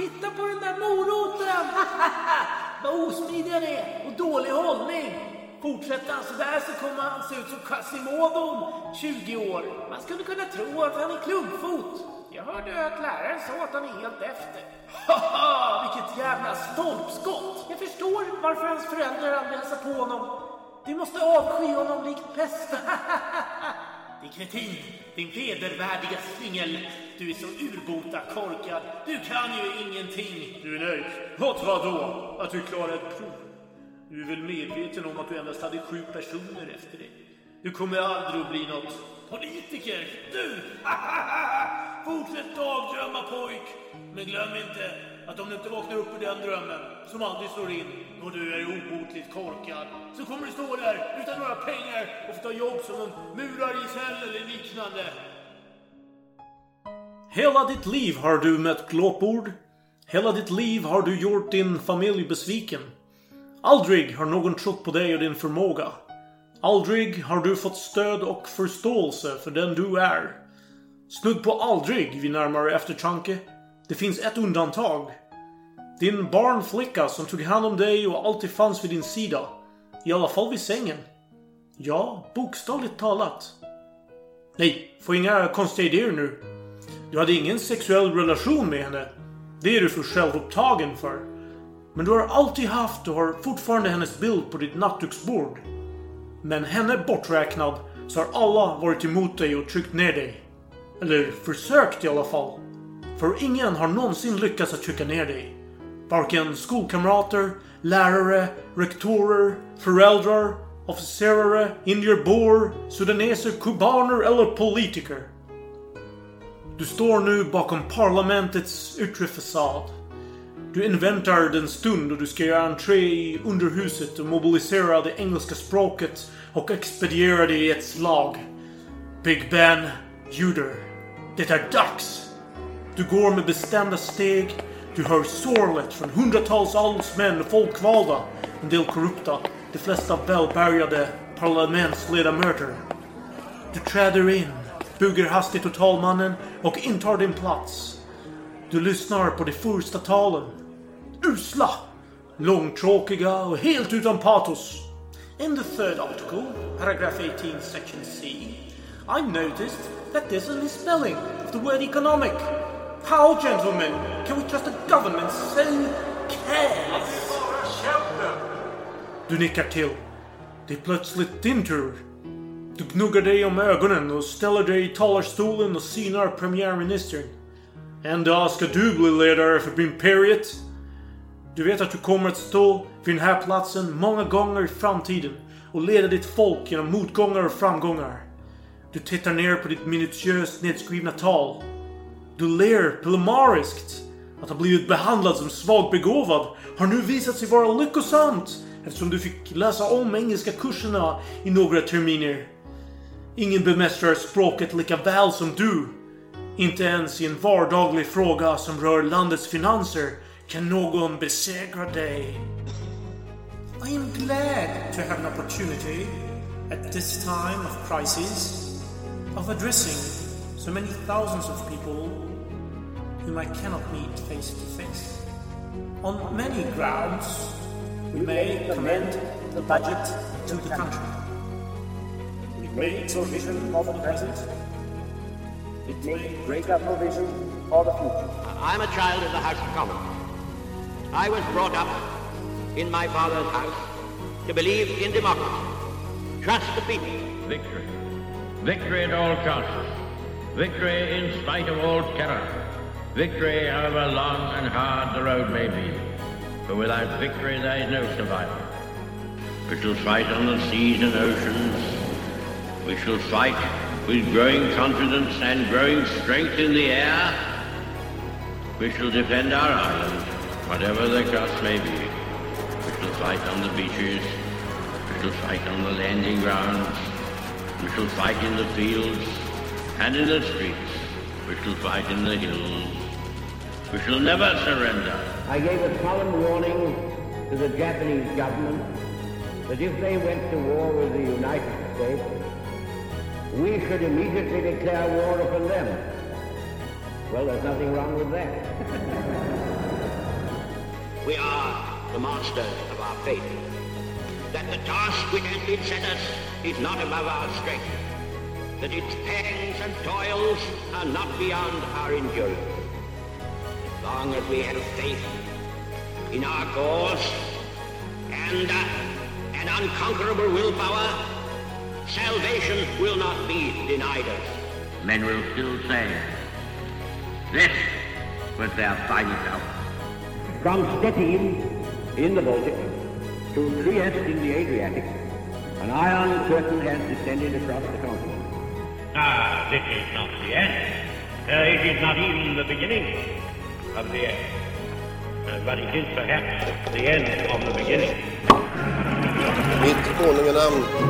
Titta på den där moroten! Vad osmidig han är och dålig hållning. Fortsätter alltså, han sådär så kommer han se ut som Quasimodo om 20 år. Man skulle kunna tro att han är klubbfot. Jag hörde att läraren sa att han är helt efter. Haha, vilket jävla stolpskott! Jag förstår varför hans föräldrar aldrig hälsar på honom. Du måste avsky honom likt pesten. Din kretin, din vedervärdiga singel. Du är så urbota korkad. Du kan ju ingenting. Du är nöjd? Åt vad då? Att du klarar ett prov? Du är väl medveten om att du endast hade sju personer efter dig? Du kommer aldrig att bli något politiker. Du! Fortsätt dagdrömma pojk. Men glöm inte att om du inte vaknar upp ur den drömmen, som aldrig slår in, då du är obotligt korkad, så kommer du stå där utan några pengar och få ta jobb som en murarisell eller liknande. Hela ditt liv har du mött glåpord. Hela ditt liv har du gjort din familj besviken. Aldrig har någon trott på dig och din förmåga. Aldrig har du fått stöd och förståelse för den du är. Snudd på aldrig vid närmare eftertanke. Det finns ett undantag. Din barnflicka som tog hand om dig och alltid fanns vid din sida. I alla fall vid sängen. Ja, bokstavligt talat. Nej, få inga konstiga idéer nu. Du hade ingen sexuell relation med henne. Det är du för självupptagen för. Men du har alltid haft och har fortfarande hennes bild på ditt nattduksbord. Men henne borträknad så har alla varit emot dig och tryckt ner dig. Eller försökt i alla fall. För ingen har någonsin lyckats att trycka ner dig. Varken skolkamrater, lärare, rektorer, föräldrar, officerare, indier, sudaneser, kubaner eller politiker. Du står nu bakom parlamentets yttre fasad. Du inväntar den stund då du ska göra entré i underhuset och mobilisera det engelska språket och expediera det i ett slag. Big Ben ljuder. Det är dags! Du går med bestämda steg. Du hör sorlet från hundratals adelsmän och folkvalda. En del korrupta. De flesta välbärgade parlamentsledamöter. Du träder in, bugar hastigt åt talmannen och intar din plats. Du lyssnar på de första talen. Usla! Långtråkiga och helt utan patos. In the third article, paragraph 18, section C, I noticed that there's a misspelling of the word economic. How, gentlemen, can we trust a government so careless? Du nickar till. Det är plötsligt din tur. Du gnuggar dig om ögonen och ställer dig i talarstolen och synar premiärministern. En dag ska du bli ledare för imperiet. Du vet att du kommer att stå vid den här platsen många gånger i framtiden och leda ditt folk genom motgångar och framgångar. Du tittar ner på ditt minutiöst nedskrivna tal. Du ler pillemariskt. Att ha blivit behandlad som svagbegåvad har nu visat sig vara lyckosamt eftersom du fick läsa om engelska kurserna i några terminer. Ingen bemästrar språket lika väl som du. Inte ens i en vardaglig fråga som rör landets finanser kan någon besegra dig. I am glad to have an opportunity at this time of crisis of addressing so many thousands of people whom I cannot meet face to face. On many grounds, we may commend the budget to the country. It made provision for the present. It made greater provision for the future. I'm a child of the House of Commons. I was brought up in my father's house to believe in democracy, trust the people. Victory. Victory at all costs. Victory in spite of all terror. Victory however long and hard the road may be. For without victory there is no survival. We shall fight on the seas and oceans. We shall fight with growing confidence and growing strength in the air. We shall defend our island, whatever the cost may be. We shall fight on the beaches. We shall fight on the landing grounds. We shall fight in the fields and in the streets. We shall fight in the hills. We shall never surrender. I gave a solemn warning to the Japanese government that if they went to war with the United States, we should immediately declare war upon them. Well, there's nothing wrong with that. We are the masters of our fate. That the task which has been set us is not above our strength. That its pangs and toils are not beyond our endurance. As long as we have faith in our cause and uh, an unconquerable willpower, salvation will not be denied us. Men will still say, this was their finest hour. From Stettin in the Baltic to Trieste in the Adriatic, an iron curtain has descended across the continent. Ah, this is not the end. Uh, it is not even the beginning of the end. Uh, but it is perhaps the end of the beginning. Mitt konunganamn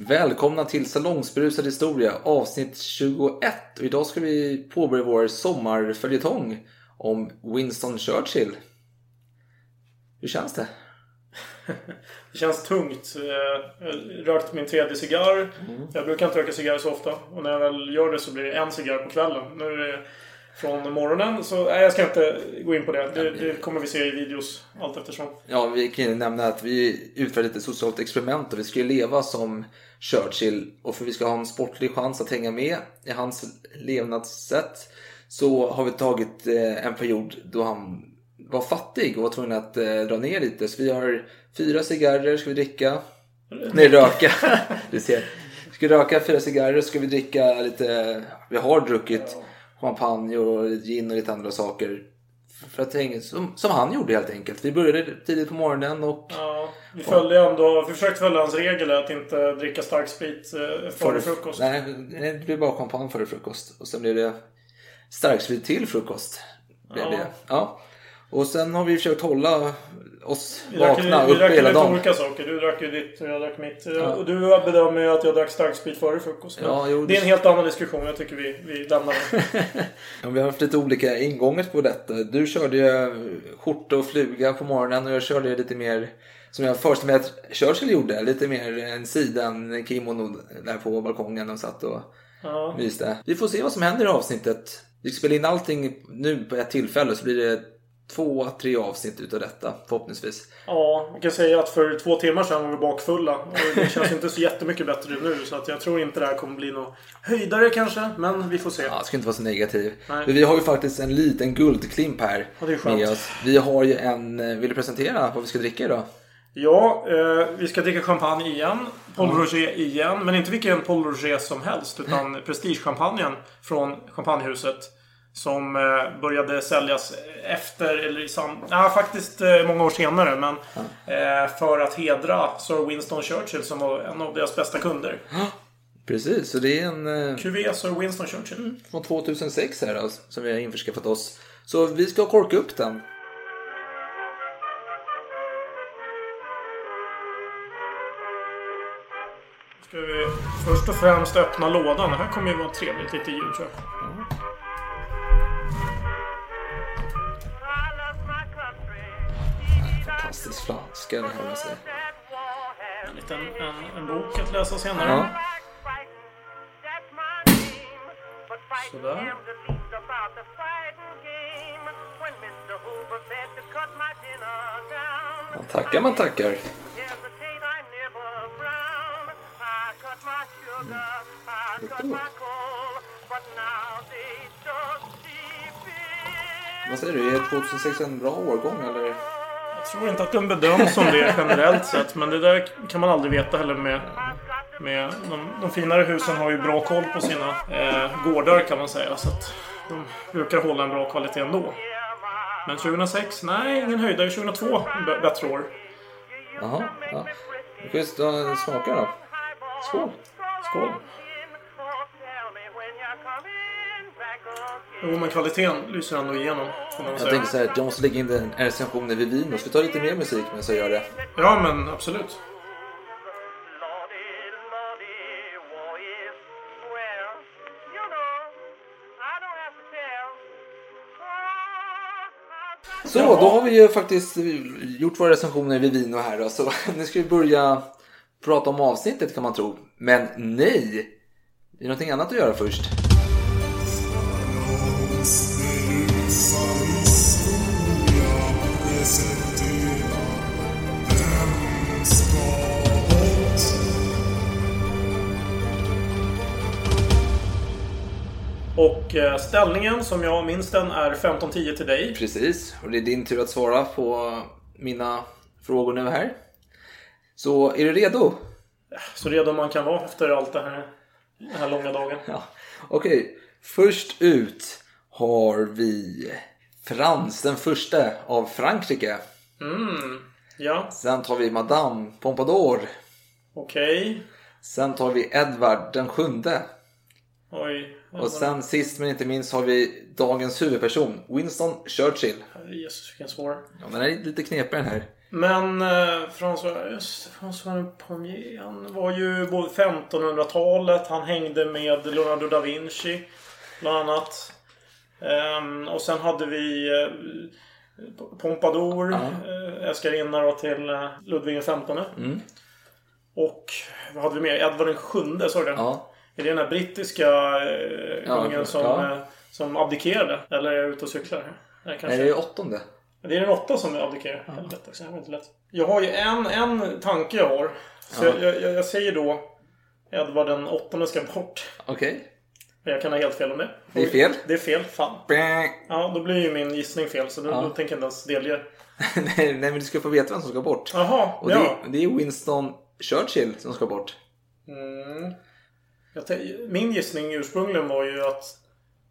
Välkomna till Salongsberusad historia avsnitt 21 och idag ska vi påbörja vår sommarföljetong om Winston Churchill. Hur känns det? Det känns tungt. Eh, Jag rökt min tredje cigarr. Jag brukar inte röka cigarr så ofta. Och när jag väl gör det så blir det en cigarr på kvällen. Nu är det från morgonen. Så nej, jag ska inte gå in på det. Det, det kommer vi se i videos allt eftersom. Ja, vi kan ju nämna att vi utför lite socialt experiment och vi ska ju leva som Churchill och för att vi ska ha en sportlig chans att hänga med i hans levnadssätt så har vi tagit eh, en period då han var fattig och var tvungen att eh, dra ner lite. Så vi har fyra cigarrer ska vi dricka. Nej, röka. du ser. Vi ska röka fyra cigarrer så ska vi dricka lite. Vi har druckit champagne och gin och lite andra saker. För att hänga, som, som han gjorde helt enkelt. Vi började tidigt på morgonen och Ja, vi följde ändå, vi försökte följa hans regel att inte dricka stark sprit eh, före frukost. Nej, det blev bara champagne före frukost. Och sen blev det starksprit till frukost. Blev Ja. det. Ja. Och sen har vi försökt hålla oss Vi drack, vakna vi uppe drack hela lite dagen. olika saker. Du drack ju ditt och jag drack mitt. Ja. Och du bedömer ju att jag drack stark sprit före frukost. Ja, jo, det är en helt annan diskussion. Jag tycker vi, vi lämnar den. Vi har haft lite olika ingångar på detta. Du körde ju skjorta och fluga på morgonen och jag körde ju lite mer som jag föreställer mig att Churchill gjorde. Lite mer en sidan kimono där på balkongen och satt och Ja. myste. Vi får se vad som händer i avsnittet. Vi ska spela in allting nu på ett tillfälle så blir det två, tre avsnitt utav detta förhoppningsvis. Ja, man kan säga att för två timmar sedan var vi bakfulla. Och det känns inte så jättemycket bättre nu. Så att jag tror inte det här kommer bli något höjdare kanske. Men vi får se. Ja, jag ska inte vara så negativ. Nej. Vi har ju faktiskt en liten guldklimp här Ja, det är skönt. med oss. Vi har ju en... eh, Vill du presentera vad vi ska dricka idag? Ja, eh, vi ska dricka champagne igen. Paul Roger igen. Men inte vilken Paul Roger som helst. Utan prestigechampagnen från champagnehuset. Som eh, började säljas efter, eller i sam... Ja, faktiskt eh, många år senare. Men eh, för att hedra Sir Winston Churchill som var en av deras bästa kunder. Precis, så det är en... QV Sir Winston Churchill. från 2006 här då, som vi har införskaffat oss. Så vi ska korka upp den. Ska vi först och främst öppna lådan. Det här kommer ju vara trevligt lite ljud tror jag. Fantastisk flaska det här med sig. En liten en, en bok att läsa senare. Ja. Sådär. Man tackar, man tackar. Vad säger du? Är 2006 en bra årgång eller? Jag tror inte att den bedöms som det generellt sett. Men det där kan man aldrig veta heller med... med de, de finare husen har ju bra koll på sina eh, gårdar kan man säga. Så att de brukar hålla en bra kvalitet ändå. Men 2006? Nej, ingen höjdare. 2002 b- bättre år. Jaha, ja. Sta- smaka då. Skål! Skål! Jo, men kvaliteten lyser ändå igenom. Jag säga. tänker så här, jag måste lägga in den recensionen vid vin. Ska vi ta lite mer musik medan jag gör det? Ja, men absolut. Så, då har vi ju faktiskt gjort våra recensioner vid vin och här då. Så nu ska vi börja prata om avsnittet kan man tro. Men nej! Det är någonting annat att göra först. Och eh, ställningen som jag minns den är 15-10 till dig. Precis, och det är din tur att svara på mina frågor nu här. Så är du redo? Så redo man kan vara efter allt det här, den här långa dagen. Ja. Okej, först ut har vi Frans den första av Frankrike. Mm, ja, Sen tar vi Madame Pompadour. okej. Sen tar vi Edvard den sjunde. Oj. Och sen sist men inte minst har vi dagens huvudperson, Winston Churchill. Jesus, vilken svår. Ja, den är lite knepig den här. Men eh, François, Pommier, han var ju både 1500-talet, han hängde med Leonardo da Vinci bland annat. Ehm, och sen hade vi eh, Pompadour, eh, älskarinna då till eh, Ludvig XV. Mm. Och vad hade vi mer? Edvard den sjunde, sa du det? Ja. Är det den här brittiska eh, Ja, kungen som, ja. eh, som abdikerade? Eller är jag ute och cyklar? Nej, det är åttonde. Det är den åtta som abdikerar. Helvete också, det var inte lätt. Jag har ju en, en tanke jag har. Så Ja. jag, jag, jag säger då Edvard den åttonde ska bort. Okej. Men jag kan ha helt fel om det. Det är fel. Det är fel, fan. Ja, då blir ju min gissning fel. Så då, Ja. då tänker jag inte ens delge. nej, men du ska få veta vem som ska bort. Jaha, Och det, ja. det är Winston Churchill som ska bort. Mm. Min gissning ursprungligen var ju att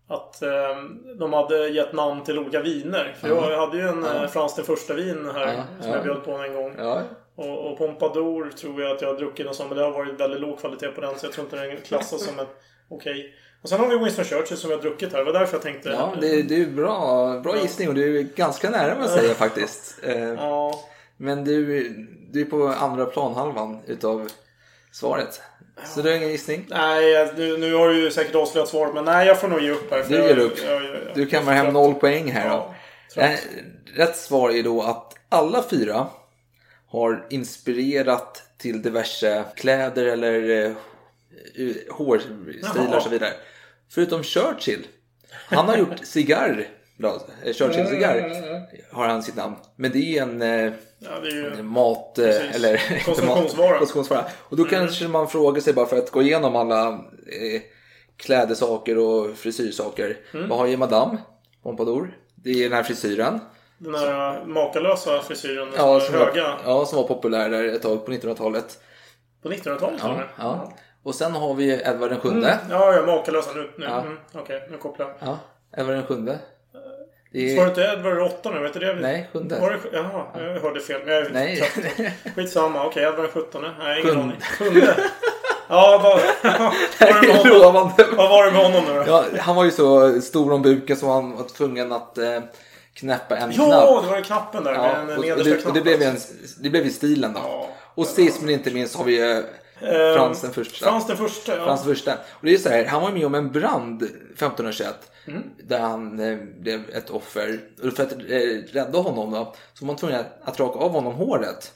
att ehm, de hade gett namn till olika viner. För Ja. jag hade ju en ja. Frans den första vin här Ja, som ja. jag bjöd på en gång. Ja. Och, och Pompadour tror jag att jag har druckit och så, men det har varit väldigt låg kvalitet på den så jag tror inte den klassas som en okej. Och sen har vi Winston Churchill som jag har druckit här. Det var därför jag tänkte... Ja, det, det är bra, bra gissning och du är ganska nära med att säga faktiskt. Eh, Ja. Men du, du är på andra planhalvan utav svaret. Så du har ingen gissning? Nej, nu, nu har du ju säkert avslöjat svaret, men nej, jag får nog ge upp här. Du ger upp. jag- jag- jag- Du kammar hem noll poäng här då. trött. Eh, Rätt svar är då att alla fyra har inspirerat till diverse kläder eller eh, hårstilar och så vidare. Förutom Churchill. Han har gjort cigarr. Bra, eh, Churchill cigarr Mm, mm, mm. har han sitt namn. Men det är en eh, Ja, det är ju... en mat... eh, Precis. Eller Konsumtionsvara. konsumtionsvara. Och då kanske man frågar sig bara för att gå igenom alla eh, klädesaker och frisyrsaker. Mm. Vad har ju Madame Pompadour? Det är den här frisyren. Den här makalösa frisyren Ja, som är var, höga. ja, som var populär där ett tag på 1900-talet. På 1900-talet Ja, ja. Och sen har vi Edvard den sjunde. Mm. Ja, ja, makalösa nu. nu. Ja. Mm. Okej, nu kopplar jag. Ja, Edvard den sjunde. Det Var det inte Edward åtta nu? Vet du det? Nej, sjunde. Var det, jaha, jag hörde fel. Jag Nej. Skitsamma. Okej, Edward den sjuttonde. Nej, ingen aning. Sjunde. Ja, vad, vad, vad var det med honom nu då? Ja, han var ju så stor om buken så han var tvungen att eh, knäppa en Ja, knapp. det var ju knappen där Ja, med den och, och, det, och det, blev ju en, det blev ju stilen då. och sist men inte minst har vi ju Ehm, Frans den första. Frans den första, ja. Frans den första. Och det är så här, han var med om en brand 1521. Mm. Där han eh, blev ett offer. Och för att eh, rädda honom då, så var man tvungen att, att raka av honom håret.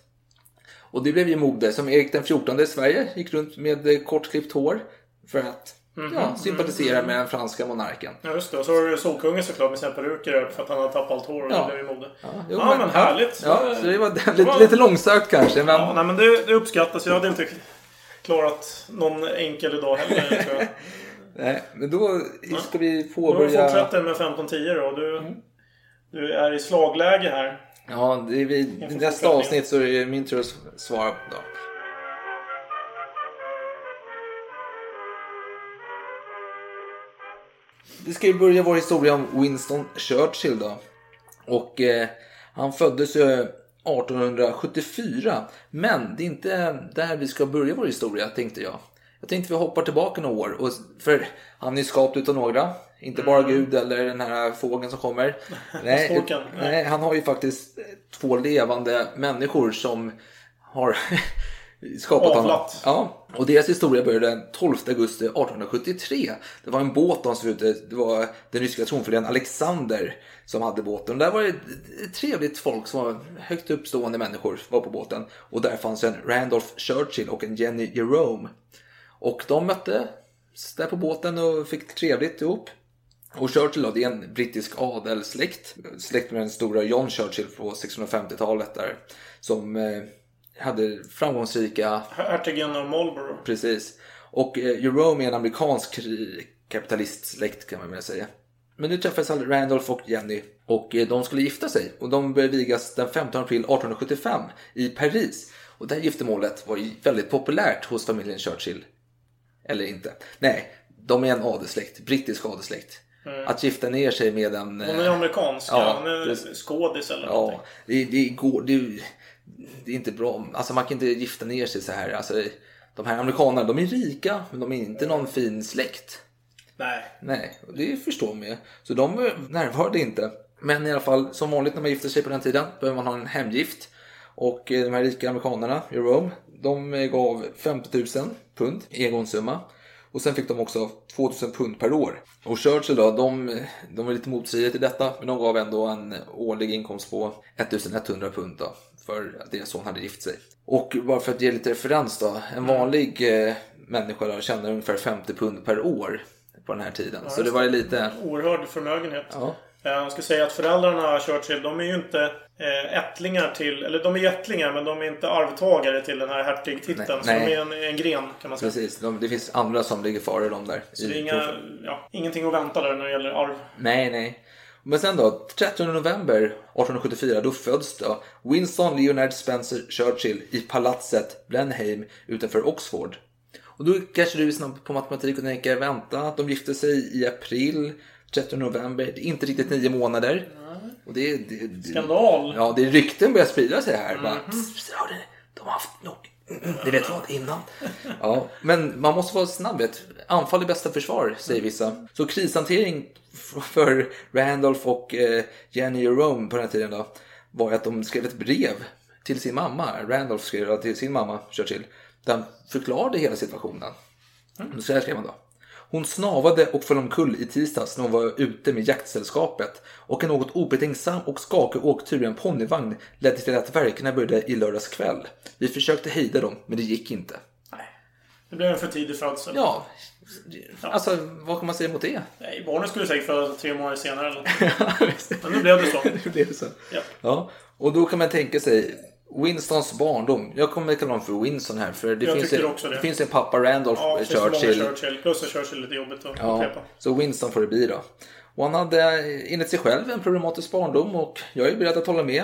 Och det blev ju mode. Som Erik den 14 i Sverige gick runt med eh, kortklippt hår. För att Mhm. ja, sympatisera med den franska monarken. Ja, just det. Och så var det Solkungen såklart med sina peruker för att han hade tappat allt hår och Ja. det blev i mode. Ja, Jo, men, härligt. Ja, så det var lite, lite långsökt kanske. Men... Ja, nej, men det, det uppskattas. Jag hade inte klarat någon enkel idag heller, tror jag. Nej, men då ska vi påbörja... fortsätter med 15-10 då. Du, du är i slagläge här. Ja, det är vid nästa avsnitt så är det min tur att svara. Då. Vi ska ju börja vår historia om Winston Churchill då. Och eh, han föddes ju 1874. Men det är inte där vi ska börja vår historia tänkte jag. Jag tänkte vi hoppar tillbaka några år. Och, för han är skapt utav några. Inte bara Gud eller den här fågeln som kommer. Nej, Storken, nej. nej, han har ju faktiskt två levande människor som har skapat honom. Avlat. Ja, och deras historia började den 12 augusti 1873. Det var en båt de stod ute. Det var den ryska tronföljaren Alexander som hade båten. Där var det trevligt folk som var högt uppstående människor var på båten. Och där fanns en Randolph Churchill och en Jenny Jerome. Och de möttes där på båten och fick trevligt ihop. Och Churchill då, det är en brittisk adelssläkt. Släkt med den stora John Churchill på 1650-talet där. Som eh, hade framgångsrika Hertigen av Marlborough. Precis. Och eh, Jerome är en amerikansk kapitalistsläkt kan man väl säga. Men nu träffades alltså Randolph och Jenny och eh, de skulle gifta sig. Och de började vigas den 15 april 1875 i Paris. Och det här giftermålet var ju väldigt populärt hos familjen Churchill. Eller inte. Nej, de är en adelssläkt. Brittisk adelssläkt. Mm. Att gifta ner sig med en... Hon är eh, amerikansk. ja, hon är skådis eller någonting. Ja, det, det går... Det, det är inte bra. Alltså man kan inte gifta ner sig så här. Alltså, de här amerikanerna, de är rika, men de är inte någon fin släkt. Nej. Nej, det förstår man ju. Så de eh, närvarade inte. Men i alla fall, som vanligt när man gifter sig på den tiden, behöver man ha en hemgift. Och eh, de här rika amerikanerna i Rome, de eh, gav 50 000 pund i engångssumma. Och sen fick de också 2000 pund per år. Och Churchill då, de, de var lite motstridiga till detta, men de gav ändå en årlig inkomst på 1100 pund då, för att deras son hade gift sig. Och bara för att ge lite referens då, en vanlig eh, människa då tjänar ungefär 50 pund per år på den här tiden. Ja, så det var ju lite... Oerhörd förmögenhet. Ja. Eh, Jag ska säga att föräldrarna Churchill, de är ju inte eh, ättlingar till, eller de är ättlingar men de är inte arvtagare till den här hertigtiteln. Nej, Så nej. de är en, en gren kan man säga. Precis, de, det finns andra som ligger före dem där. Så det är inga, ja, ingenting att vänta där när det gäller arv. Nej, nej. Men sen då, 30 november 1874, då föds då Winston Leonard Spencer Churchill i palatset Blenheim utanför Oxford. Och då kanske du är snabb på matematik och tänker, vänta, de gifte sig i april, 30 november, det är inte riktigt nio månader. Och det, det, det, Skandal. Ja, det är rykten börjar sprida sig här. Bara, "Psst, hörde ni? de har haft nog, ni vet vad, innan. Ja, men man måste vara snabb. Anfall är bästa försvar, säger vissa. Så krishantering för Randolph och eh, Jenny Jerome på den här tiden då, var att de skrev ett brev till sin mamma. Randolph skrev det till sin mamma, Churchill. Där han förklarade hela situationen. Så här skrev han då. Hon snavade och föll omkull i tisdags när hon var ute med jaktsällskapet och en något obetänksam och skakig åktur i en ponnyvagn ledde till att verkarna började i lördags kväll. Vi försökte hejda dem, men det gick inte. Det blev en för tidig födsel. Ja, alltså vad kan man säga mot det? Nej, barnet skulle säkert födas tre månader senare eller något. Men nu blev det så. Nu blev det så. Ja. Ja, och då kan man tänka sig Winstons barndom. Jag kommer kalla honom för Winston här för det, Jag finns, en, det. det finns en pappa Randolph Ja, Churchill. Churchill. Plus att Churchill är lite jobbigt att Ja, upprepa. så Winston får det bli då. Och han hade enligt sig själv en problematisk barndom och jag är beredd att hålla med.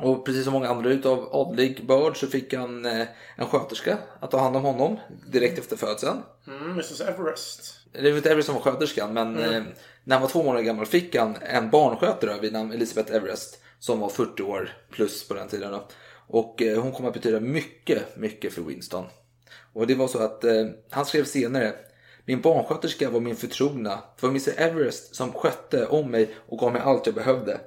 Och precis som många andra utav adlig börd så fick han eh, en sköterska att ta hand om honom direkt efter födseln. Mm, Mrs Everest. Det var inte Everest som var sköterskan men Mm. eh, när han var två månader gammal fick han en barnskötare vid namn Elizabeth Everest som var 40 år plus på den tiden. Då. Och eh, hon kom att betyda mycket, mycket för Winston. Och det var så att eh, han skrev senare min barnsköterska var min förtrogna. Det var Mr Everest som skötte om mig och gav mig allt jag behövde.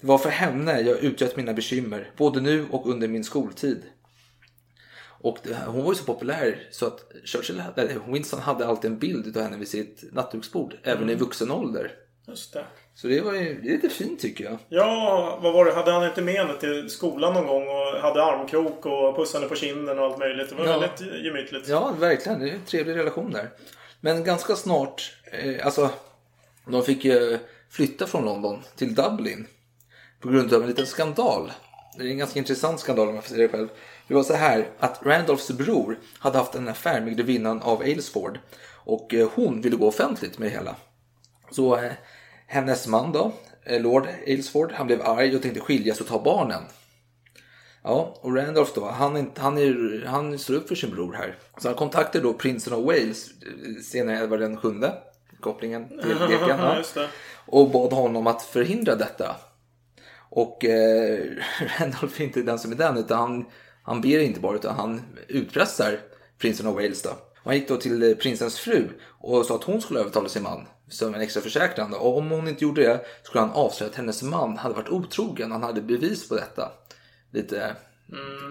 Det var för henne jag utgött mina bekymmer, både nu och under min skoltid. Och det, hon var ju så populär så att Churchill, Winston hade alltid en bild av henne vid sitt nattduksbord, även i vuxen ålder. Just det. Så det var ju det är lite fint tycker jag. Ja, vad var det? Hade han inte med henne till skolan någon gång och hade armkrok och pussade på kinden och allt möjligt? Det var Ja. väldigt gemytligt. Ja, verkligen. Det är en trevlig relation där. Men ganska snart, eh, alltså, de fick ju flytta från London till Dublin på grund av en liten skandal. Det är en ganska intressant skandal om jag får säga det själv. Det var så här att Randolphs bror hade haft en affär med grevinnan av Aylesford och eh, hon ville gå offentligt med det hela. Så eh, hennes man då, eh, Lord Aylesford, han blev arg och tänkte skiljas och ta barnen. Ja, och Randolph då, han, är han, är, han står upp för sin bror här. Så han kontaktar då prinsen av Wales, eh, senare Edvard den sjunde, kopplingen till leken. Och bad honom att förhindra detta. Och eh, Randolph är inte den som är den, utan han, han ber inte bara, utan han utpressar prinsen av Wales. Då. Och han gick då till eh, prinsens fru och sa att hon skulle övertala sin man som en extra försäkran. Och om hon inte gjorde det skulle han avslöja att hennes man hade varit otrogen. Han hade bevis på detta. Lite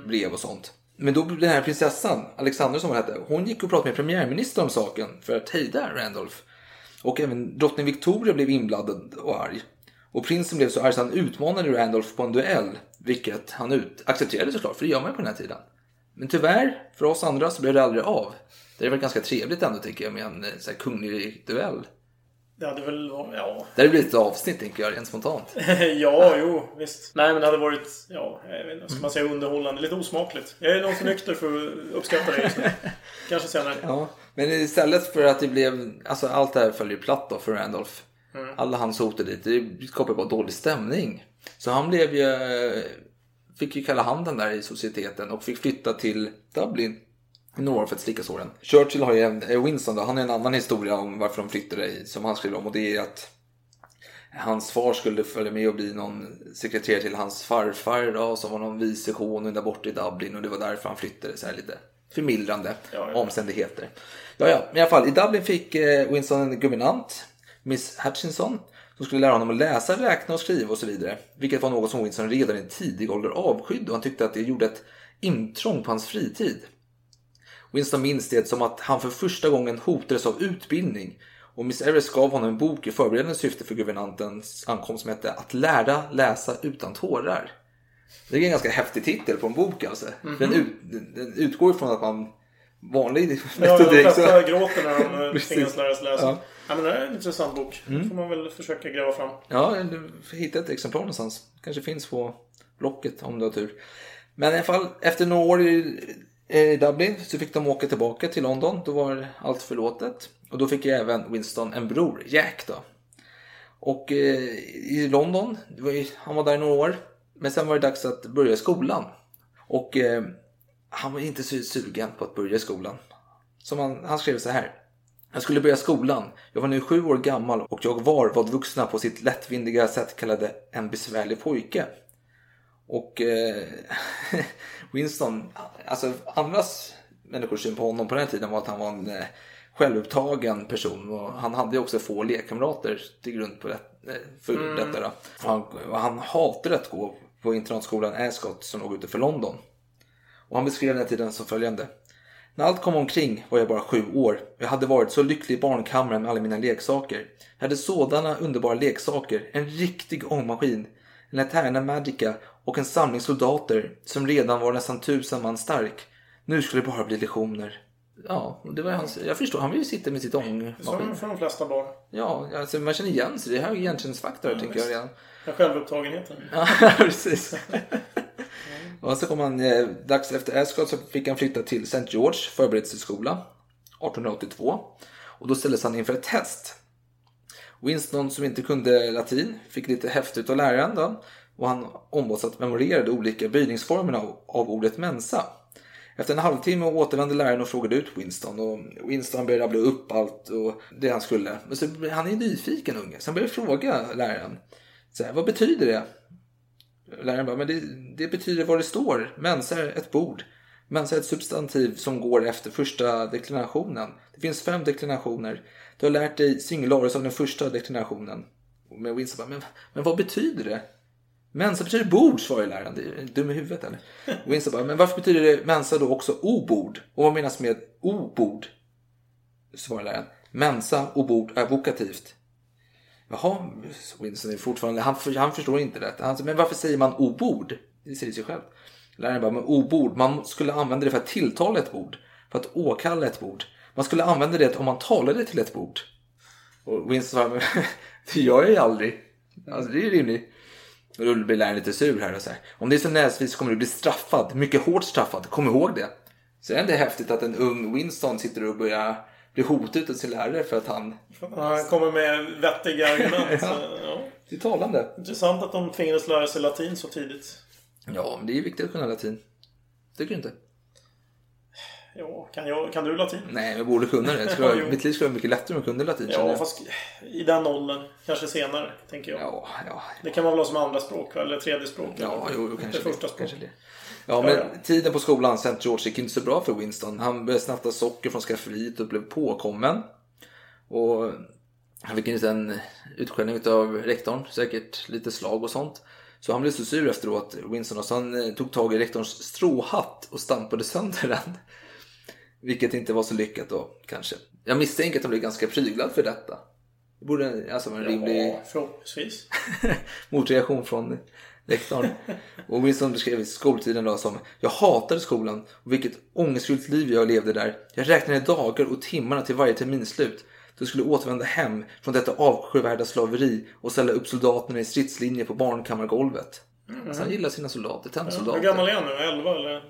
brev och sånt. Men då blev den här prinsessan, Alexandra som hon hette, hon gick och pratade med premiärministern om saken för att hejda Randolph. Och även drottning Victoria blev inblandad och arg. Och prinsen blev så arg så han utmanade Randolph på en duell. Vilket han ut accepterade såklart, för det gör man ju på den här tiden. Men tyvärr, för oss andra så blev det aldrig av. Det är väl ganska trevligt ändå tycker jag med en eh, så här, kunglig duell. Det hade väl varit... Ja. Det här blir ett avsnitt tänker jag, rent spontant. ja, jo, visst. Nej, men det hade varit, ja, jag vet inte, ska man säga, underhållande. Lite osmakligt. Jag är nog för nykter för att uppskatta det just nu. Kanske senare. Ja, men istället för att det blev, alltså allt det här följer platt då för Randolph. Mm. Alla hans hotar dit, det skapade bara dålig stämning. Så han blev ju, fick ju kalla handen där i societeten och fick flytta till Dublin några för att slicka såren. Churchill har ju en, eh, Winston då, han har en annan historia om varför de flyttade som han skriver om och det är att hans far skulle följa med och bli någon sekreterare till hans farfar då, som var någon vice konung där borta i Dublin och det var därför han flyttade så här lite förmildrande omständigheter. Ja, ja, men i alla fall i Dublin fick eh, Winston en guvernant, Miss Hutchinson, som skulle lära honom att läsa, räkna och skriva och så vidare. Vilket var något som Winston redan i tidig ålder avskydde och han tyckte att det gjorde ett intrång på hans fritid. Winston minns det som att han för första gången hotades av utbildning och Miss Everest gav honom en bok i förberedande syfte för guvernantens ankomst som hette Att lära läsa utan tårar. Det är en ganska häftig titel på en bok alltså. Mhm. den, ut, den, utgår ifrån att man vanlig Ja, de metodik. flesta gråter när de eh, tvingas lära sig läsa. Ja. Ja. men det är en intressant bok. Mm. Det får man väl försöka gräva fram. Ja, hitta ett exemplar någonstans. Kanske finns på Blocket om du har tur. Men i alla fall, efter några år i Dublin så fick de åka tillbaka till London. Då var allt förlåtet. Och då fick ju även Winston en bror, Jack då. Och eh, i London, var han var där i några år. Men sen var det dags att börja skolan. Och eh, han var inte så sugen på att börja skolan. Som han, han skrev så här. Jag skulle börja skolan. Jag var nu sju år gammal och jag var vad vuxna på sitt lättvindiga sätt kallade en besvärlig pojke. Och eh, Winston, alltså andras människors syn på honom på den här tiden var att han var en eh, självupptagen person och han hade ju också få lekkamrater till grund på det, eh, för Mm. detta. Då. Han, han hatade att gå på internatskolan Ascot som låg utanför London. Och han beskrev den här tiden som följande. När allt kom omkring var jag bara sju år. Jag hade varit så lycklig i barnkammaren med alla mina leksaker. Jag hade sådana underbara leksaker. En riktig ångmaskin. En Eterna Magica och en samling soldater som redan var nästan tusen man stark. Nu skulle det bara bli lektioner. Ja, det var hans, jag förstår. Han vill ju sitta med sitt ångmaskin. Som för de flesta barn. Ja, alltså man känner igen sig. Det här är igenkänningsfaktor Ja, tänker visst. jag redan. Den självupptagenheten. Ja, precis. och så kom han, eh, dags efter Ascot så fick han flytta till St. George förberedelseskola 1882. Och då ställdes han inför ett test. Winston som inte kunde latin fick lite häftigt av läraren då. Och han ombads att memorera de olika böjningsformerna av, av ordet mensa. Efter en halvtimme återvände läraren och frågade ut Winston. Och Winston började rabbla upp allt och det han skulle. Men så, han är nyfiken unge, så han började fråga läraren. Så här, vad betyder det? Läraren bara, men det, det betyder vad det står. Mensa är ett bord. Mensa är ett substantiv som går efter första deklinationen. Det finns fem deklinationer. Du har lärt dig singularis av den första deklinationen. Men Winston bara, men, men vad betyder det? Mensa betyder bord, svarar läraren. Det är dum i huvudet eller? Winston bara, men varför betyder det mensa då också obord? Och vad menas med obord? Svarar läraren. Mensa och bord är vokativt. Jaha, Winston är fortfarande, han, han förstår inte detta. Han säger, men varför säger man obord? Det säger sig själv. Läraren bara, men obord, man skulle använda det för att tilltala ett bord. För att åkalla ett bord. Man skulle använda det om man talade till ett bord. Och Winston sa, men det gör jag ju aldrig. Alltså det är ju rimligt. Och då blir läraren lite sur här och här. Om det är så näsvis kommer du bli straffad. Mycket hårt straffad. Kom ihåg det. Så är det häftigt att en ung Winston sitter och börjar blir hotad av sin lärare för att han... Han kommer med vettiga argument. Ja. ja. Det är talande. Intressant att de tvingades lära sig latin så tidigt. Ja, men det är viktigt att kunna latin. Tycker du inte? Ja, kan, jag, kan du latin? Nej, jag borde kunna det. skulle Jo. mitt liv skulle vara mycket lättare om jag kunde latin. Ja, jag. fast i den åldern. Kanske senare, tänker jag. Ja, ja. Det kan man väl ha som andra språk, eller tredje språk? Ja, eller? jo, jo, kanske det. första språk. Kanske det. Ja, men tiden på skolan St. George gick inte så bra för Winston. Han började snatta socker från skafferiet och blev påkommen. Och han fick en utskällning av rektorn, säkert lite slag och sånt. Så han blev så sur efteråt, Winston, och så han eh, tog tag i rektorns stråhatt och stampade sönder den. Vilket inte var så lyckat då, kanske. Jag misstänker att han blev ganska pryglad för detta. Det borde alltså vara en rimlig Ja, förhoppningsvis. motreaktion från rektorn. Och Winston beskrev skoltiden då som Jag hatade skolan och vilket ångestfyllt liv jag levde där. Jag räknade dagar och timmarna till varje terminslut. Då skulle återvända hem från detta avskyvärda slaveri och ställa upp soldaterna i stridslinje på barnkammargolvet. Mhm. Så han gillar sina soldater, Ja, tennsoldater. hur gammal är han nu? 11 eller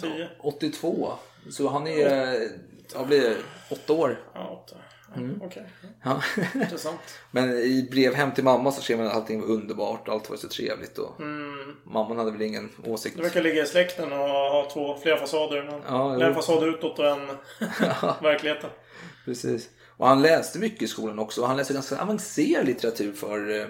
10? 82. Så han är, vad blir det, åtta år. Ja, åtta. Mm. Okej. Ja. Intressant. Men i brev hem till mamma så skrev man att allting var underbart och allt var så trevligt. Och Mm. Mamman hade väl ingen åsikt. Det verkar ligga i släkten och ha två, flera fasader. Ja, en fasad utåt och en verkligheten. Precis. Och han läste mycket i skolan också. Han läste ganska avancerad litteratur för eh,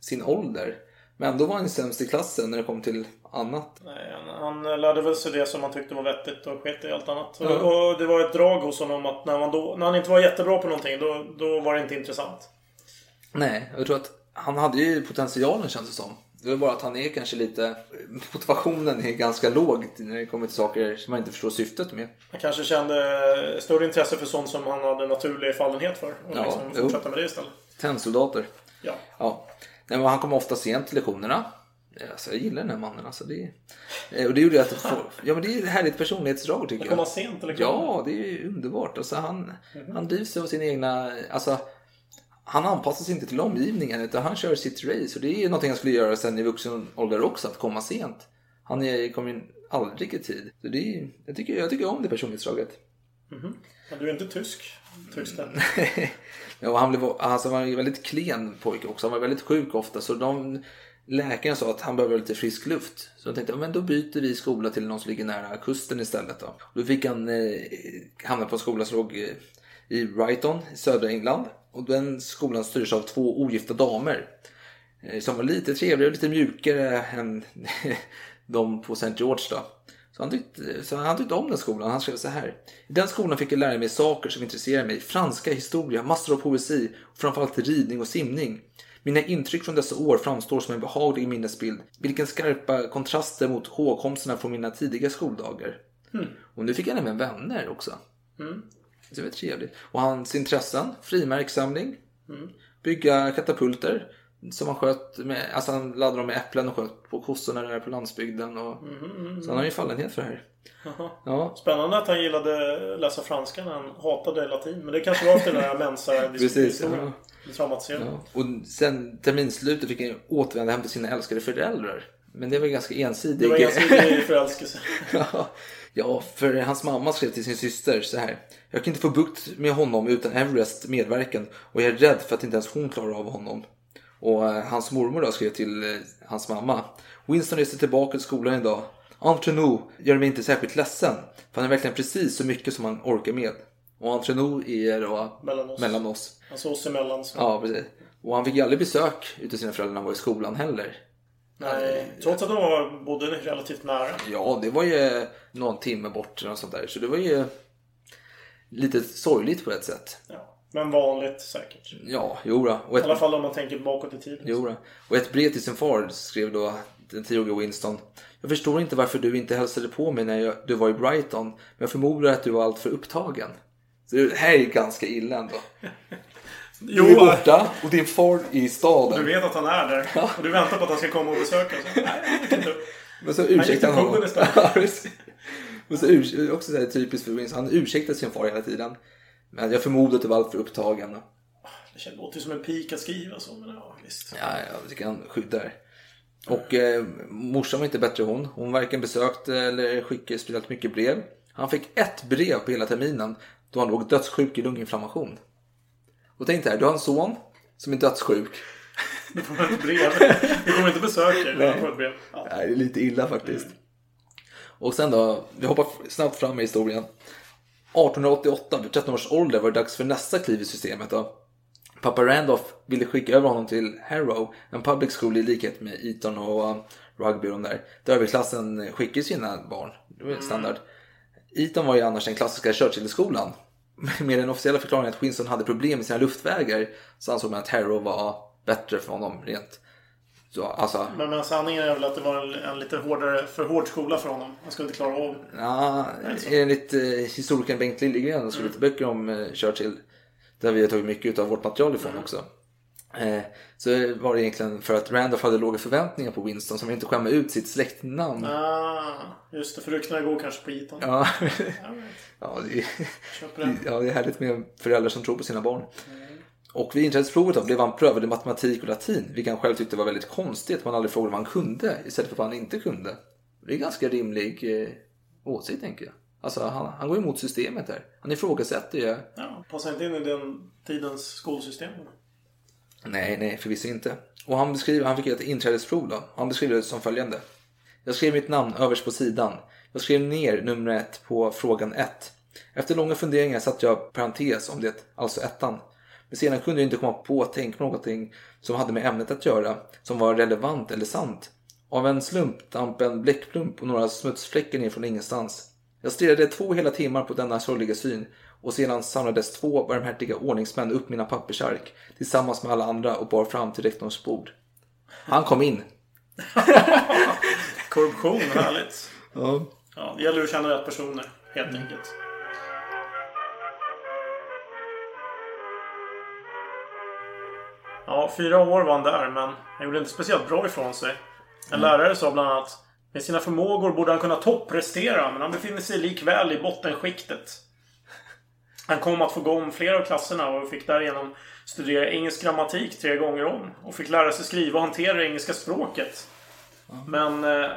sin ålder. Men då var han sämst i klassen när det kom till annat. Nej, han, han lärde väl sig det som han tyckte var vettigt och sket i allt annat. Ja. Och, och det var ett drag hos honom att när, man då, när han inte var jättebra på någonting, då, då var det inte intressant. Nej, jag tror att han hade ju potentialen känns det som. Det är bara att han är kanske lite... Motivationen är ganska låg när det kommer till saker som man inte förstår syftet med. Han kanske kände större intresse för sånt som han hade naturlig fallenhet för. Och Ja, liksom fortsätta med det istället. Tennsoldater. Ja. Ja. Nej, han kom ofta sent till lektionerna. Alltså, jag gillar den här mannen. Alltså, det, är- och det gjorde att få, ja, men det är ett härligt personlighetsdrag tycker jag. kommer sent lektionerna. Ja, det är ju underbart. Alltså, han, Mhm. han drivs av sin egna... Alltså, han anpassar sig inte till omgivningen utan han kör sitt race. Och det är någonting han skulle göra sen i vuxen ålder också, att komma sent. Han kommer aldrig i tid. Så det är, jag, tycker, jag tycker om det personlighetsdraget. Mhm. Men du är inte tysk? Tysken? Ja, och han, blev, alltså, han var en väldigt klen pojke också. Han var väldigt sjuk ofta. Så de läkarna sa att han behöver lite frisk luft. Så de tänkte, ja, men då byter vi skola till någon som ligger nära kusten istället. Då, och då fick han eh, hamna på en skola som låg eh, i Brighton i södra England. Och den skolan styrdes av två ogifta damer. Eh, som var lite trevligare och lite mjukare än de på St. George. Då. Så han, tyckte, så han tyckte om den skolan. Han skrev så här. I den skolan fick jag lära mig saker som intresserar mig. Franska, historia, massor av poesi och framförallt ridning och simning. Mina intryck från dessa år framstår som en behaglig minnesbild. Vilken skarpa kontraster mot hågkomsterna från mina tidiga skoldagar. Mm. Och nu fick han även vänner också. Mm. Det var trevligt. Och hans intressen, frimärkssamling, Mm. bygga katapulter. Som han sköt med, alltså han laddade dem med äpplen och sköt på kossorna där på landsbygden. Och, Mhm, mhm. Så han har ju fallenhet för det här. Ja. Spännande att han gillade läsa franska när han hatade latin. Men det kanske var efter den här mensa Precis, ja. ja. Och sen terminsslutet fick han återvända hem till sina älskade föräldrar. Men det var ganska ensidigt. Det var ensidig förälskelse. ja. ja, för hans mamma skrev till sin syster så här. Jag kan inte få bukt med honom utan Everest medverkan och jag är rädd för att inte ens hon klarar av honom. Och eh, hans mormor då skrev till eh, hans mamma. Winston reser tillbaka till skolan idag. Entre nous gör mig inte särskilt ledsen. För han är verkligen precis så mycket som han orkar med. Och entre nous är då Mellan oss. mellan oss. Alltså oss emellan. Så. Ja, precis. Och han fick ju aldrig besök utav sina föräldrar när han var i skolan heller. Nej, trots att de var bodde relativt nära. Ja, det var ju någon timme bort eller något sånt där. Så det var ju lite sorgligt på ett sätt. Ja. Men vanligt säkert. Ja, jodå. Och I ett, alla fall om man tänker bakåt i tiden. jodå. Och ett brev till sin far skrev då den tioårige Winston. Jag förstår inte varför du inte hälsade på mig när jag, du var i Brighton. Men jag förmodar att du var alltför upptagen. Så det här är ganska illa ändå. Jo, du är borta och din far är i staden. Du vet att han är där. Och du väntar på att han ska komma och besöka. Så, nej. Men så ursäktar han honom. Ja. Och så också så här typiskt för Winston. Han ursäktar sin far hela tiden. Men jag förmodar att du var alltför upptagen. Det känns- låter ju som en pik att skriva så. Men ja, visst. Ja, jag tycker han skyddar. Och eh, morsan var inte bättre hon. Hon varken besökte eller skickade speciellt mycket brev. Han fick ett brev på hela terminen. då han låg dödssjuk i lunginflammation. Och tänk dig här, du har en son som är dödssjuk. Du får ett brev. Du kommer inte besöka får ett brev. Ja. Nej, det är lite illa faktiskt. Och sen då, vi hoppar snabbt fram i historien. 1888, vid 13 års ålder, var det dags för nästa kliv i systemet. Då. Pappa Randolph ville skicka över honom till Harrow, en public school i likhet med Eton och uh, Rugby och de där. Där överklassen skickar sina barn. Det var standard. Eton var ju annars den klassiska Churchill-skolan. Med den officiella förklaringen att Winston hade problem med sina luftvägar så ansåg man att Harrow var bättre för honom rent. Så, alltså, Men, men sanningen är väl att det var en, en lite hårdare, för hård skola för honom. Han skulle inte klara av. Ja, enligt eh, historikern Bengt Liljegren som skrivit böcker om eh, Churchill, där vi har tagit mycket av vårt material ifrån också. Eh, så var det egentligen för att Randolph hade låga förväntningar på Winston som inte skämma ut sitt släktnamn. Ah, just det, för ryktena går kanske på Eton. Ja, ja, det ja, det är härligt med föräldrar som tror på sina barn. Och vid inträdesprovet då blev han prövad i matematik och latin, vilket han själv tyckte var väldigt konstigt. Man aldrig frågade vad han kunde istället för vad han inte kunde. Det är en ganska rimlig eh, åsikt tänker jag. Alltså han, han går emot systemet där. Han ifrågasätter ju. Ja, passar inte in i den tidens skolsystem. Nej, nej, förvisso inte. Och han beskriver, han fick ett inträdesprov då. Han beskriver det som följande. Jag skrev mitt namn överst på sidan. Jag skrev ner nummer ett på frågan 1. Efter långa funderingar satte jag parentes om det, alltså ettan. Men sedan kunde jag inte komma på att tänka någonting som hade med ämnet att göra, som var relevant eller sant. Av en slump damp en bläckplump och några smutsfläckar ner från ingenstans. Jag stirrade två hela timmar på denna sorgliga syn och sedan samlades två barmhärtiga ordningsmän upp mina pappersark tillsammans med alla andra och bar fram till rektorns bord. Han kom in. Korruption, härligt. Ja. Ja, det gäller att känna rätt personer, helt enkelt. Ja, fyra år var han där, men han gjorde inte speciellt bra ifrån sig. En lärare sa bland annat med sina förmågor borde han kunna topprestera, men han befinner sig likväl i bottenskiktet. Han kom att få gå om flera av klasserna och fick därigenom studera engelsk grammatik tre gånger om. Och fick lära sig skriva och hantera det engelska språket. Men eh,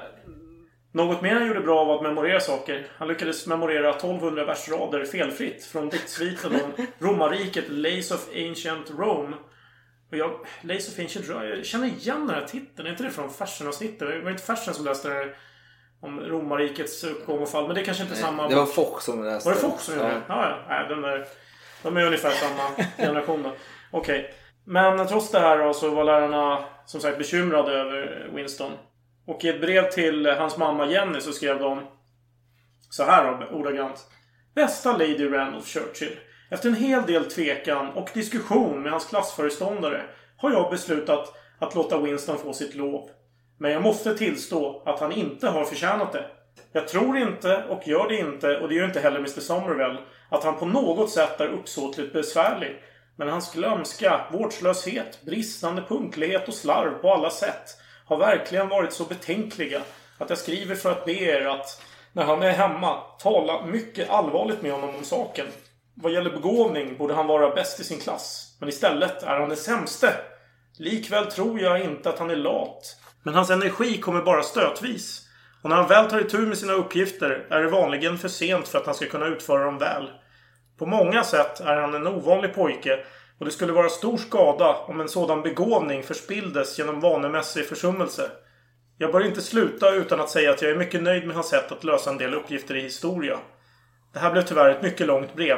något mer han gjorde bra var att memorera saker. Han lyckades memorera 1200 versrader felfritt från diktsviten om romarriket Lays of Ancient Rome. Och jag, Lays of Ancient Rome, jag känner igen den här titeln. Är inte det från Fersen-avsnittet? Det var inte Fersen som läste här om romarrikets uppgång och fall. Men det kanske inte är samma... Det var Foch som läste. Var det Foch som gjorde det? Ja, ja. Nej, den där, de är ungefär samma generation då. Okej. Men trots det här då, så var lärarna som sagt bekymrade över Winston. Och i ett brev till hans mamma Jenny så skrev de så här då, ordagrant. Bästa Lady Randolph Churchill. Efter en hel del tvekan och diskussion med hans klassföreståndare har jag beslutat att låta Winston få sitt lov. Men jag måste tillstå att han inte har förtjänat det. Jag tror inte, och gör det inte, och det gör inte heller Mr Somerville, att han på något sätt är uppsåtligt besvärlig. Men hans glömska, vårdslöshet, bristande punktlighet och slarv på alla sätt har verkligen varit så betänkliga att jag skriver för att be er att, när han är hemma, tala mycket allvarligt med honom om saken. Vad gäller begåvning borde han vara bäst i sin klass. Men istället är han den sämste. Likväl tror jag inte att han är lat. Men hans energi kommer bara stötvis. Och när han väl tar itu med sina uppgifter är det vanligen för sent för att han ska kunna utföra dem väl. På många sätt är han en ovanlig pojke och det skulle vara stor skada om en sådan begåvning förspilldes genom vanemässig försummelse. Jag bör inte sluta utan att säga att jag är mycket nöjd med hans sätt att lösa en del uppgifter i historia. Det här blev tyvärr ett mycket långt brev.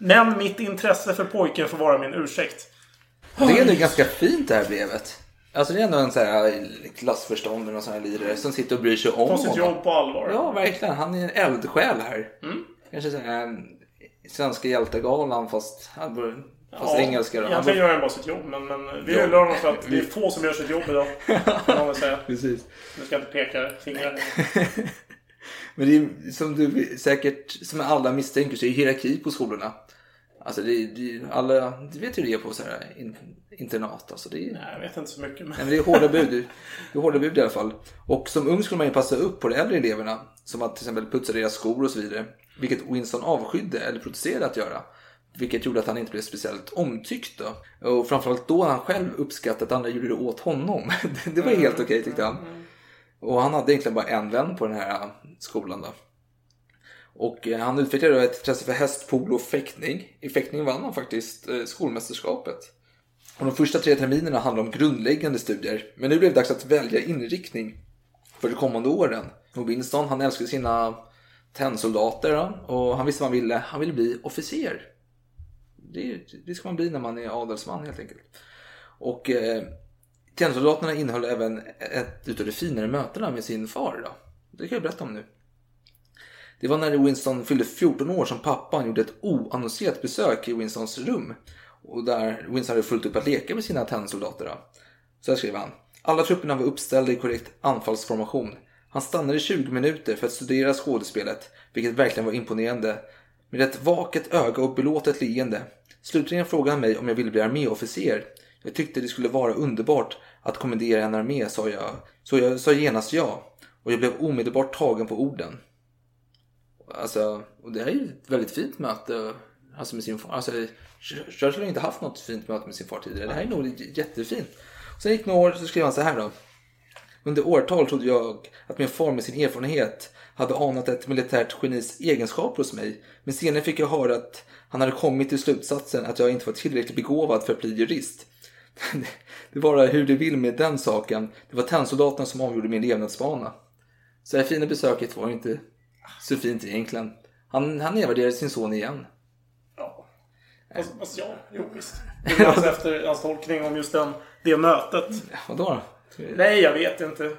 Men mitt intresse för pojken får vara min ursäkt. Det är ändå ganska fint det här brevet. Alltså det är ändå en sån här klassförståndare och sån här lirare som sitter och bryr sig om Ta sitt honom. jobb på allvar. Ja, verkligen. Han är en eldsjäl här. Mm. Kanske sån här svenska hjältegalan fast, han fast Ja, engelska. då. Egentligen gör han bara sitt jobb, men, men vi hyllar honom för att det är få som gör sitt jobb idag. Kan man väl säga. Precis. Nu ska jag inte peka fingrar. Men det är som du säkert, som alla misstänker, så är det hierarki på skolorna. Alltså det, det, alla, du vet hur det är på så här in, internat. Alltså det är, Nej, jag vet inte så mycket. Men... Nej, men det är hårda bud. Det är hårda bud i alla fall. Och som ung skulle man ju passa upp på de äldre eleverna. Som att till exempel putsa deras skor och så vidare. Vilket Winston avskydde eller protesterade att göra. Vilket gjorde att han inte blev speciellt omtyckt då. Och framförallt då han själv uppskattade att andra gjorde det åt honom. Det- var helt okej tyckte han. Och han hade egentligen bara en vän på den här skolan då. Och eh, han utvecklade då ett intresse för hästpolo och fäktning. I fäktning vann han faktiskt eh, skolmästerskapet. Och de första tre terminerna handlade om grundläggande studier. Men nu blev det dags att välja inriktning för de kommande åren. Och Winston han älskade sina tennsoldater och han visste vad han ville. Han ville bli officer. Det, det ska man bli när man är adelsman helt enkelt. Och eh, tennsoldaterna innehöll även ett utav de finare mötena med sin far. Då. Det kan jag berätta om nu. Det var när Winston fyllde 14 år som pappan gjorde ett oannonserat besök i Winstons rum. Och där Winston hade fullt upp att leka med sina tennsoldater. då. Så här skrev han. Alla trupperna var uppställda i korrekt anfallsformation. Han stannade i 20 minuter för att studera skådespelet, vilket verkligen var imponerande. Med ett vaket öga och belåtet leende. Slutligen frågade han mig om jag ville bli arméofficer. Jag tyckte det skulle vara underbart att kommendera en armé, sa jag. Så jag sa genast ja. Och jag blev omedelbart tagen på orden. Alltså, och det här är ju ett väldigt fint möte alltså med sin far. Alltså, Churchill har inte haft något fint möte med sin far tidigare. Det här är nog jättefint. Sen gick några år så skrev han så här då. Under årtal trodde jag att min far med sin erfarenhet hade anat ett militärt genis egenskaper hos mig. Men senare fick jag höra att han hade kommit till slutsatsen att jag inte var tillräckligt begåvad för att bli jurist. Det var hur det vill med den saken. Det var tennsoldaterna som avgjorde min levnadsbana. Så det här fina besöket var inte så fint egentligen. Han, han nedvärderade sin son igen. Fast, fast ja, jo visst. Det är alltså efter hans tolkning om just den, det mötet. Vadå då? Nej, jag vet inte.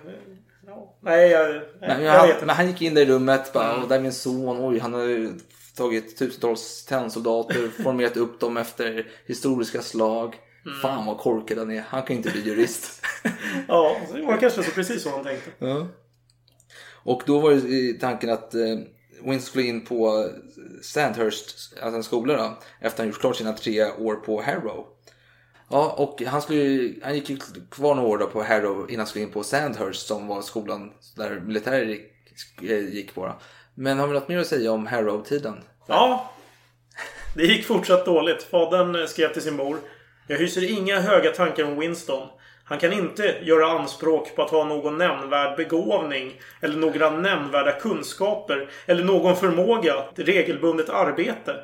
Ja, Nej, jag, nej, Men, jag han, vet inte. men han gick in där i rummet bara, och där är min son, oj han har tagit tusentals tennsoldater, formerat upp dem efter historiska slag. Mm. Fan vad korkad han är, han kan inte bli jurist. Ja, det var kanske så precis så han tänkte. Ja. Och då var det tanken att eh, Winston skulle in på Sandhurst, alltså en skola då, efter han gjort klart sina tre år på Harrow. Ja, och han, skulle, han gick ju kvar några år då på Harrow innan han skulle in på Sandhurst som var skolan där militärer gick, eh, gick på. Då. Men har vi något mer att säga om Harrow-tiden? Ja. Det gick fortsatt dåligt. Fadern skrev till sin mor. Jag hyser inga höga tankar om Winston. Han kan inte göra anspråk på att ha någon nämnvärd begåvning eller några nämnvärda kunskaper eller någon förmåga till regelbundet arbete.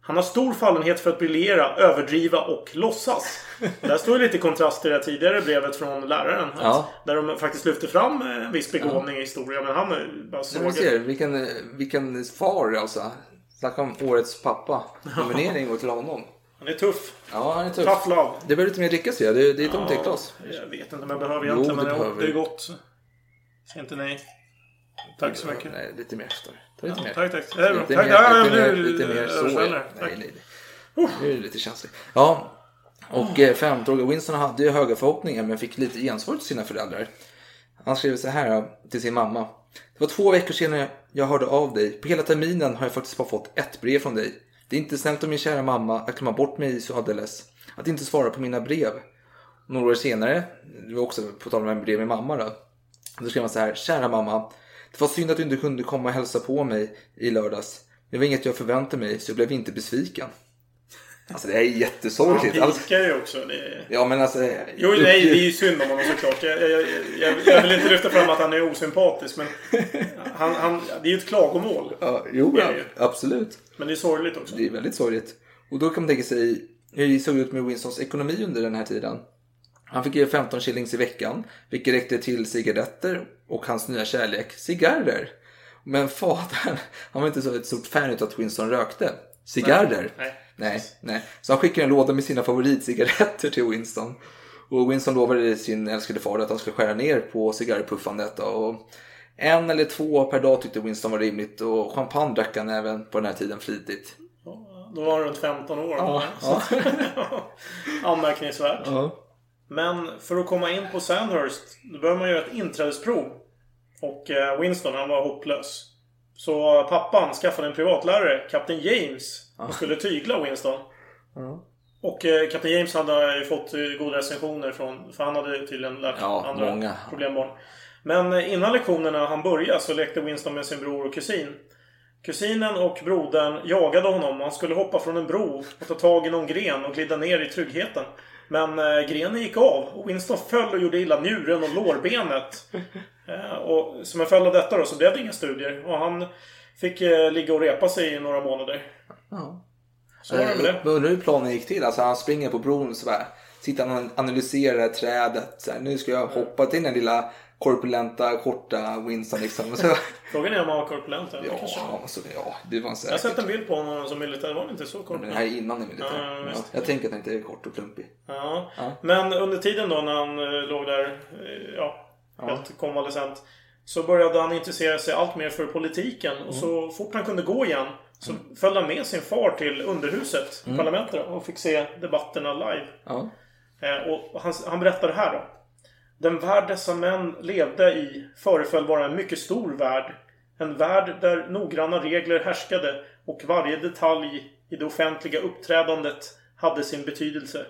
Han har stor fallenhet för att briljera, överdriva och låtsas. Där står ju lite kontrast till det tidigare brevet från läraren. Ja. Där de faktiskt lyfter fram eh, en viss begåvning i historia. Men han är bara Så vi sågad. ser, vilken, eh, vilken far alltså. Snacka om årets pappa. Nominering går till honom. Han är tuff. Ja, han är tuff. Tough love. Det behöver lite mer dricka ser jag. Det, det är tomt i ett glas. Jag vet inte om jag behöver Jo, egentligen, det men behöver det är gott. Säg inte nej. Tack så mycket. Nej, lite mer. Ta lite Ja, mer. tack, tack. Lite Tack, mer, ja, lite, mer, lite mer. Så Tack. Nej, nej, nej. Nu är det lite känsligt. Ja, och eh, 15 Winston hade ju höga förhoppningar men fick lite gensvar till sina föräldrar. Han skrev så här till sin mamma. Det var två veckor sedan jag hörde av dig. På hela terminen har jag faktiskt bara fått ett brev från dig. Det är inte snällt av min kära mamma att glömma bort mig så alldeles. Att inte svara på mina brev. Några år senare, det var också på tal om en brev med mamma då. Då skrev han så här. Kära mamma. Det var synd att du inte kunde komma och hälsa på mig i lördags. Det var inget jag förväntade mig så jag blev inte besviken. Alltså det är Han jättesorgligt. Alltså, pikar ju också. Det ja men alltså. Jo, nej, det är ju synd om honom såklart. Jag, jag, jag, jag vill inte lyfta fram att han är osympatisk, men han, han, det är ju ett klagomål. Ja, jo, ja, absolut. Men det är sorgligt också. Det är väldigt sorgligt. Och då kan man tänka sig hur det såg ut med Winstons ekonomi under den här tiden. Han fick ge 15 shillings i veckan, vilket räckte till cigaretter och hans nya kärlek, cigarrer. Men fadern, han var inte så ett stort fan utav att Winston rökte. Cigarrer? Nej. Nej, nej. Så han skickade en låda med sina favoritcigaretter till Winston. Och Winston lovade sin älskade far att han skulle skära ner på cigarrpuffandet. Och en eller två per dag tyckte Winston var rimligt och champagne drack han även på den här tiden flitigt. Då var han runt 15 år. Ja, Så- Anmärkningsvärt. Ja. Men för att komma in på Sandhurst, då behöver man göra ett inträdesprov. Och eh, Winston, han var hopplös. Så pappan skaffade en privatlärare, Kapten James, och skulle tygla Winston. Och eh, Kapten James hade ju fått eh, goda recensioner från... För han hade tydligen lärt Ja, andra många. problembarn. Men eh, innan lektionerna han började så lekte Winston med sin bror och kusin. Kusinen och brodern jagade honom. Han skulle hoppa från en bro och ta tag i någon gren och glida ner i tryggheten. Men eh, grenen gick av och Winston föll och gjorde illa njuren och lårbenet. Eh, och som en följd av detta då så blev det inga studier. Och han fick eh, ligga och repa sig i några månader. Ja. Så var det med det. Jag undrar hur planen gick till. Alltså han springer på bron så bara. Sitter och analyserar trädet. Så här, nu ska jag hoppa till den lilla korpulenta, korta Winston liksom. Så, Frågan är om han var korpulent. Ja, ja, kanske. alltså, ja, det var Jag har säkert. sett en bild på honom som militär. Var han inte så korpulent? det här är innan i militär. Ja, Ja, jag tänker att han inte är kort och klumpig. Ja. Ja. Men under tiden då när han eh, låg där, eh, ja, Ja. helt konvalescent. Så började han intressera sig allt mer för politiken. Och så fort han kunde gå igen så följde han med sin far till underhuset, Mm. parlamentet, och fick se debatterna live. Ja. Eh, och han, han berättade här då. Den värld dessa män levde i föreföll vara en mycket stor värld. En värld där noggranna regler härskade och varje detalj i det offentliga uppträdandet hade sin betydelse.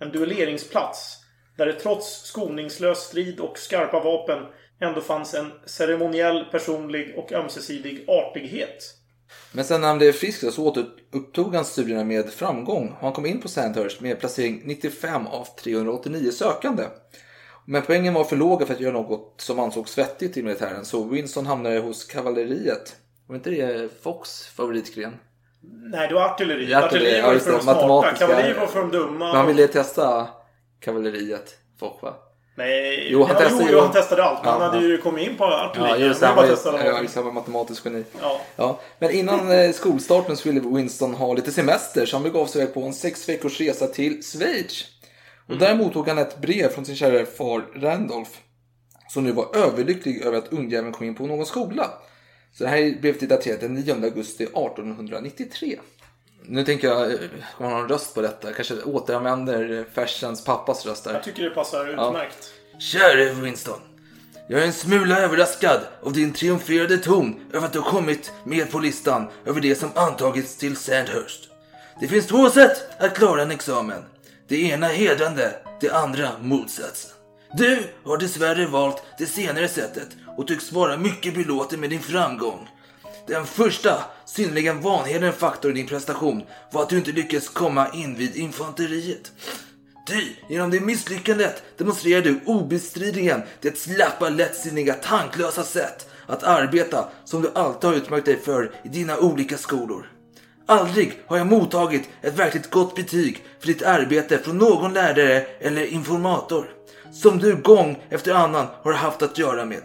En duelleringsplats där det trots skoningslös strid och skarpa vapen ändå fanns en ceremoniell, personlig och ömsesidig artighet. Men sen när han blev frisk så återupptog han studierna med framgång. Och han kom in på Sandhurst med placering 95 av 389 sökande. Men poängen var för låga för att göra något som ansågs vettigt i militären. Så Winston hamnade hos kavalleriet. Var inte det Fox favoritgren? Nej, det var artilleri. Artilleri, ja, var ju just för de smarta. Kavalleri var för de dumma. Men han ville testa kavalleriet, Fox va? Nej, Jo, han ja, testade jo, ju- han testade allt. Men Ja, han hade ja. ju kommit in på artilleri. Ja, just det. Han var bara ju testa ja, just han var matematisk geni. Ja. Ja, men innan eh, skolstarten så ville Winston ha lite semester så han begav sig på en sex veckors resa till Schweiz. Och där mottog han ett brev från sin kära far Randolph. Som nu var överlycklig över att ungjäveln kom in på någon skola. Så det här brevet är daterat den 9 augusti 1893. Nu tänker jag, eh, om man har en röst på detta, kanske återanvänder Fersens pappas röst där. Jag tycker det passar utmärkt. Käre Winston. Jag är en smula överraskad av din triumferade ton över att du har kommit med på listan över det som antagits till Sandhurst. Det finns två sätt att klara en examen. Det ena hedrande, det andra motsatsen. Du har dessvärre valt det senare sättet och tycks vara mycket belåten med din framgång. Den första, synnerligen vanhedrande faktorn i din prestation var att du inte lyckades komma in vid infanteriet. Ty, genom det misslyckandet demonstrerar du obestridligen det slappa, lättsinniga, tanklösa sätt att arbeta som du alltid har utmärkt dig för i dina olika skolor. Aldrig har jag mottagit ett verkligt gott betyg för ditt arbete från någon lärare eller informator som du gång efter annan har haft att göra med.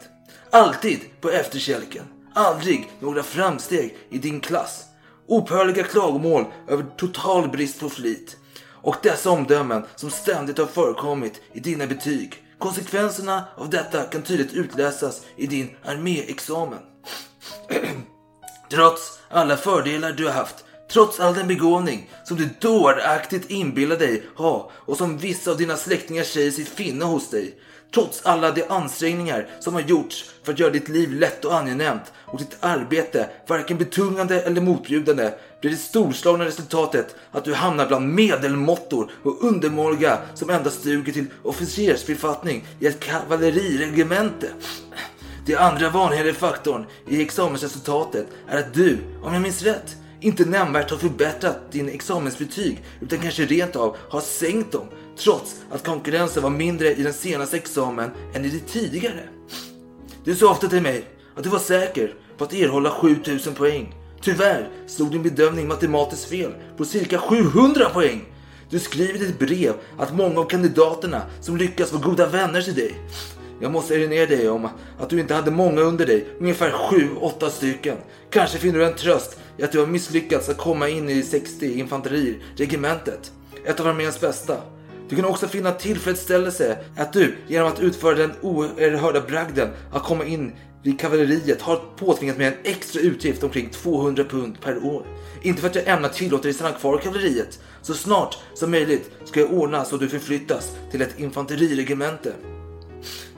Alltid på efterkälken. Aldrig några framsteg i din klass. Upphörliga klagomål över total brist på flit. Och dessa omdömen som ständigt har förekommit i dina betyg. Konsekvenserna av detta kan tydligt utläsas i din arméexamen. Trots alla fördelar du har haft, trots all den begåvning som du dåraktigt inbillar dig ha och som vissa av dina släktingar säger sig finna hos dig. Trots alla de ansträngningar som har gjorts för att göra ditt liv lätt och angenämt och ditt arbete varken betungande eller motbjudande blir det storslagna resultatet att du hamnar bland medelmåttor och undermåliga som endast duger till officersbefattning i ett kavalleriregemente. Det andra vanliga faktorn i examensresultatet är att du, om jag minns rätt, inte nämnvärt har förbättrat din examensbetyg utan kanske rent av har sänkt dem trots att konkurrensen var mindre i den senaste examen än i det tidigare. Du sa ofta till mig att du var säker på att erhålla 7000 poäng. Tyvärr slog din bedömning matematiskt fel på cirka 700 poäng. Du skriver i ditt brev att många av kandidaterna som lyckas var goda vänner till dig. Jag måste erinra dig om att du inte hade många under dig, ungefär 7-8 stycken. Kanske finner du en tröst i att du har misslyckats att komma in i 60 infanteriregementet. Ett av arméns bästa. Du kan också finna tillfredsställelse att du genom att utföra den oerhörda bragden att komma in vid kavalleriet har påtvingat mig en extra utgift omkring 200 pund per år. Inte för att jag ämnar tillåta dig stanna kvar i kavalleriet. Så snart som möjligt ska jag ordna så att du förflyttas till ett infanteriregemente.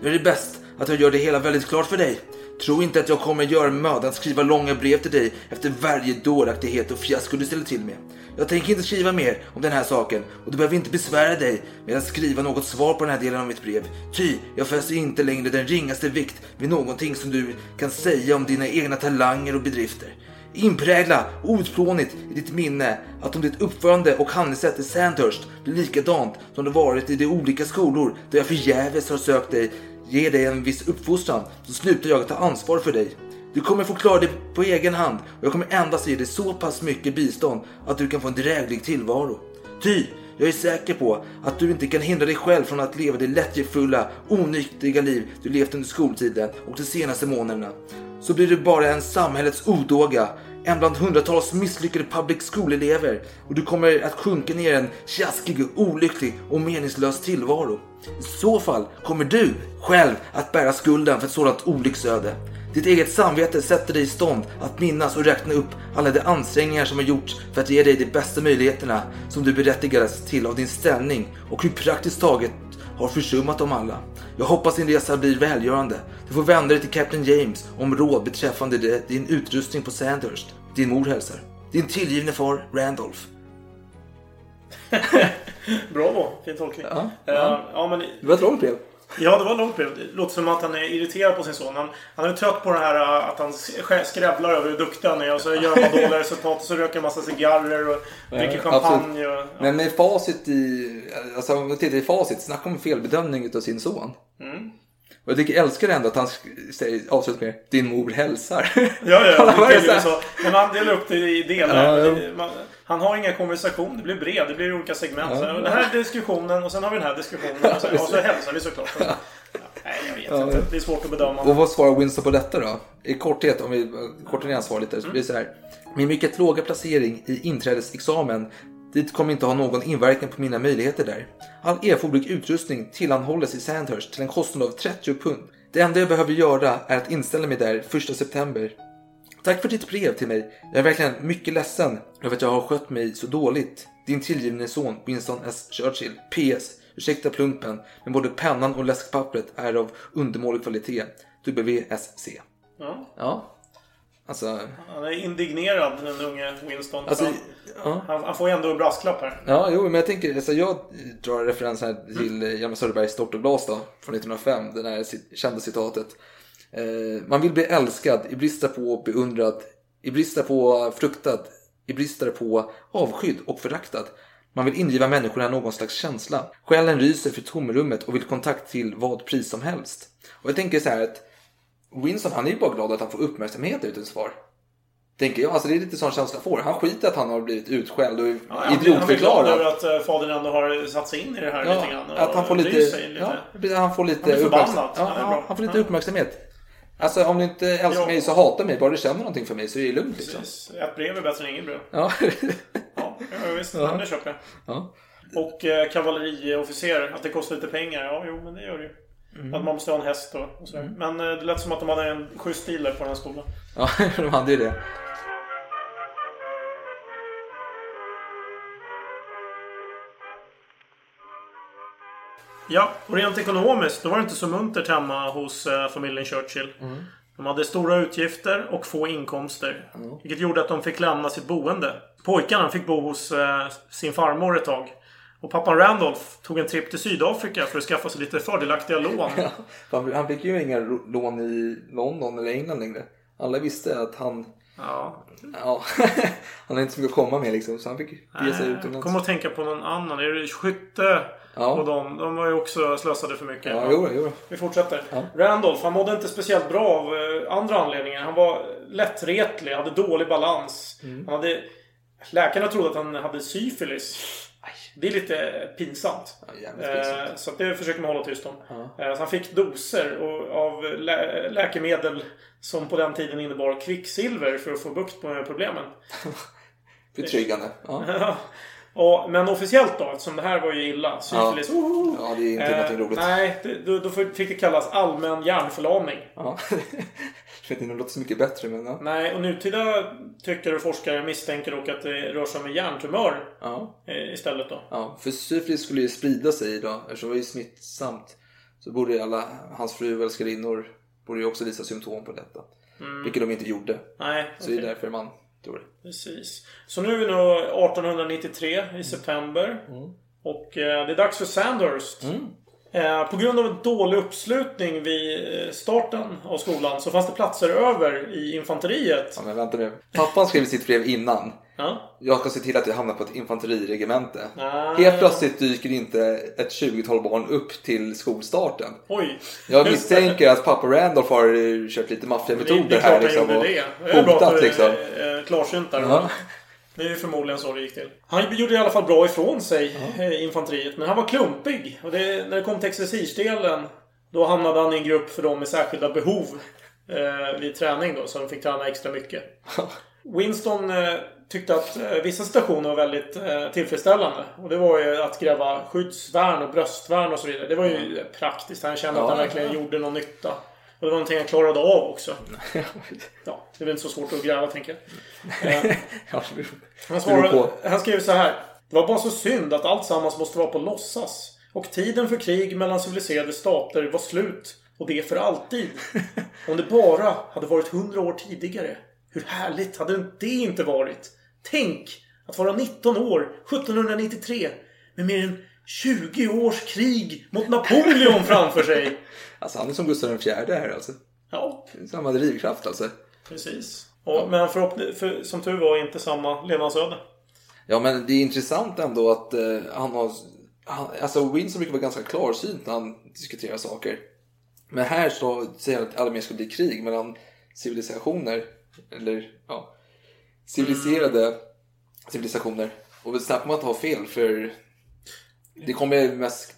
Nu är det bäst att jag gör det hela väldigt klart för dig. Tro inte att jag kommer göra mödan att skriva långa brev till dig efter varje dåraktighet och fiasko du ställer till med. Jag tänker inte skriva mer om den här saken och du behöver inte besvära dig med att skriva något svar på den här delen av mitt brev. Ty, jag fäster inte längre den ringaste vikt vid någonting som du kan säga om dina egna talanger och bedrifter. Inprägla outplånligt i ditt minne att om ditt uppförande och handlingssätt i Sandhurst blir likadant som det varit i de olika skolor där jag förgäves har sökt dig, ger dig en viss uppfostran, så slutar jag att ta ansvar för dig. Du kommer få klara dig på egen hand och jag kommer endast ge dig så pass mycket bistånd att du kan få en dräglig tillvaro. Ty, jag är säker på att du inte kan hindra dig själv från att leva det lättjefulla, onyttiga liv du levt under skoltiden och de senaste månaderna. Så blir du bara en samhällets odåga, en bland hundratals misslyckade public school-elever och du kommer att sjunka ner i en tjaskig, olycklig och meningslös tillvaro. I så fall kommer du själv att bära skulden för ett sådant olycksöde. Ditt eget samvete sätter dig i stånd att minnas och räkna upp alla de ansträngningar som har gjorts för att ge dig de bästa möjligheterna som du berättigades till av din ställning och hur praktiskt taget har försummat dem alla. Jag hoppas din resa blir välgörande. Du får vända dig till Captain James om råd beträffande det- din utrustning på Sandhurst. Din mor hälsar. Din tillgivne far Randolph. Bravo, fin tolkning. Ja, ja. ja. ja men Det var ett långt brev. Ja, det var långt brev. Det låter som att han är irriterad på sin son. Han, han är trött på det här äh, att han sk- skrävlar över hur duktig han är. Och så gör man dåliga resultat och så röker en massa cigarrer och dricker champagne. Och, ja. Men med facit i, alltså om vi tittar i facit, snacka om felbedömning utav sin son. Mm. Och jag tycker, jag älskar ändå att han avslutar med din mor hälsar. Ja, ja, Han så. Men han delar upp det i delar. Ja, ja. Han har inga konversation. Det blir brev. Det blir olika segment. Ja. Så den här diskussionen och sen har vi den här diskussionen. Och, sen, och så hälsar vi såklart. Nej, jag vet inte. ja. Det är svårt att bedöma. Och vad svarar Winston på detta då? I korthet, om vi kortar ner hans svar lite, så blir det så här. Min mycket låga placering i inträdesexamen dit kommer inte ha någon inverkan på mina möjligheter där. All erforderlig utrustning tillhandahålles i Sandhurst till en kostnad av 30 pund. Det enda jag behöver göra är att inställa mig där 1 september. Tack för ditt brev till mig. Jag är verkligen mycket ledsen över att jag har skött mig så dåligt. Din tillgivne son Winston S. Churchill. PS. Ursäkta plumpen, men både pennan och läskpappret är av undermålig kvalitet. WSC. Ja. Ja. Alltså, Han är indignerad, den unge Winston. Alltså, han, ja. han, han får ju ändå en brasklapp här. ja, jo, men jag tänker, alltså jag drar referens här till mm. Hjalmar Söderbergs Stort och glas då, från 1905, det där kända citatet. Eh, man vill bli älskad, i brist på beundrad, i brist på fruktad, i brist på avskydd och föraktad. Man vill ingiva människorna någon slags känsla. Själen ryser för tomrummet och vill kontakt till vad pris som helst. Och jag tänker så här att Winston han är ju bara glad att han får uppmärksamhet utan svar. Tänker jag. Alltså det är lite sån känsla får. Han skiter att han har blivit utskälld och Ja, blir- Han blir glad idiotförklarad. över att eh, fadern ändå har satt sig in i det här lite grann. och att han får lite, sig lite. Ja, han får lite Han blir förbannad. uppmärksam- Ja, är Ja, han får lite Ja. uppmärksamhet. Alltså om du inte älskar Ja. mig så hata mig. Bara du känner någonting för mig så är det lugnt liksom. Precis. Ett brev är bättre än inget brev. Ja. Ja, ja visst. Ja. Ja. Det köper jag. Ja. Och eh, kavalleriofficer, att det kostar lite pengar. Ja, jo, men det gör det ju. Mm. Att man måste ha en häst och, och sådär. Men eh, det lät som att de hade en schysst stil där på den här skolan. ja, de hade ju det. Ja, och rent ekonomiskt då var det inte så muntert hemma hos eh, familjen Churchill. Mm. De hade stora utgifter och få inkomster. Vilket gjorde att de fick lämna sitt boende. Pojkarna fick bo hos eh, sin farmor ett tag. Och pappan Randolph tog en tripp till Sydafrika för att skaffa sig lite fördelaktiga lån. Han, han fick ju inga lån i London eller England längre. Alla visste att han... Ja. Ja. han hade inte så mycket att komma med liksom. Så han fick ge sig Nej, Jag utomlands. kommer att tänka på någon annan. Är det Skytte? Ja. Och de, de var ju också slösade för mycket. Ja, jo, jo. Vi fortsätter. Ja. Randolph, han mådde inte speciellt bra av eh, andra anledningar. Han var lättretlig, hade dålig balans. Mm. Han hade... Läkarna trodde att han hade syfilis. Det är lite pinsamt. jävligt pinsamt. Eh, Så det försöker man hålla tyst om. Ja. Eh, Så han fick doser och- av lä- läkemedel som på den tiden innebar kvicksilver för att få bukt med problemen. Betryggande. Ja. och, men officiellt då, eftersom det här var ju illa. Syfilis. Ja. Ja, det är inte Eh, någonting roligt. Nej, det, då, då fick det kallas allmän hjärnförlamning. Ja. Jag vet inte om det låter så mycket bättre men ja. Nej, och nutida tyckare och forskare misstänker dock att det rör sig om en hjärntumör Ja. eh, istället då. Ja, för syfilis skulle ju sprida sig då, eftersom det var ju smittsamt. Så borde ju alla hans fru och älskarinnor borde ju också visa symptom på detta. Mm. Vilket de inte gjorde. Nej, Så det är därför man tror det. Precis. Så nu är vi nu 1893 i september. Och eh, det är dags för Sandhurst. Eh, på grund av en dålig uppslutning vid eh, starten av skolan så fanns det platser över i infanteriet. Ja, men vänta nu. Pappan skrev sitt brev innan. Ja. Jag ska se till att jag hamnar på ett infanteriregemente. Ah. Helt plötsligt dyker inte ett 20-tal barn upp till skolstarten. Oj. Jag misstänker att pappa Randolph har eh, kört lite Det, maffiametoder det är här klart han liksom. gjorde Och det. Det är bra liksom. är eh, klarsynt där. Ja. Det är ju förmodligen så det gick till. Han gjorde i alla fall bra ifrån sig i infanteriet. Men han var klumpig. Och det, när det kom till exercisdelen då hamnade han i en grupp för dem med särskilda behov eh, vid träning då. Så de fick träna extra mycket. Winston eh, tyckte att eh, vissa situationer var väldigt eh, tillfredsställande. Och det var ju att gräva skyddsvärn och bröstvärn och så vidare. Det var ju praktiskt. Han kände Ja, att han verkligen ja. gjorde någon nytta. Och det var någonting han klarade av också. Ja, det är väl inte så svårt att gräva tänker jag. Eh, han, svarade, han skrev så här. Det var bara så synd att allt sammans måste vara på låtsas. Och tiden för krig mellan civiliserade stater var slut. Och det för alltid. Om det bara hade varit hundra år tidigare. Hur härligt hade det inte varit? Tänk att vara 19 år 1793 med mer än 20 års krig mot Napoleon framför sig. Alltså han är som Gustav IV här alltså. Ja. Samma drivkraft alltså. Precis. Och, men för, som tur var inte samma levnadsöde. Ja men det är intressant ändå att eh, han har... Han, alltså Winston brukar vara ganska klarsynt när han diskuterar saker. Men här så säger han att alla mer ska bli krig mellan civilisationer. Eller ja, civiliserade civilisationer. Och det snackar man att ha fel för det kommer mest...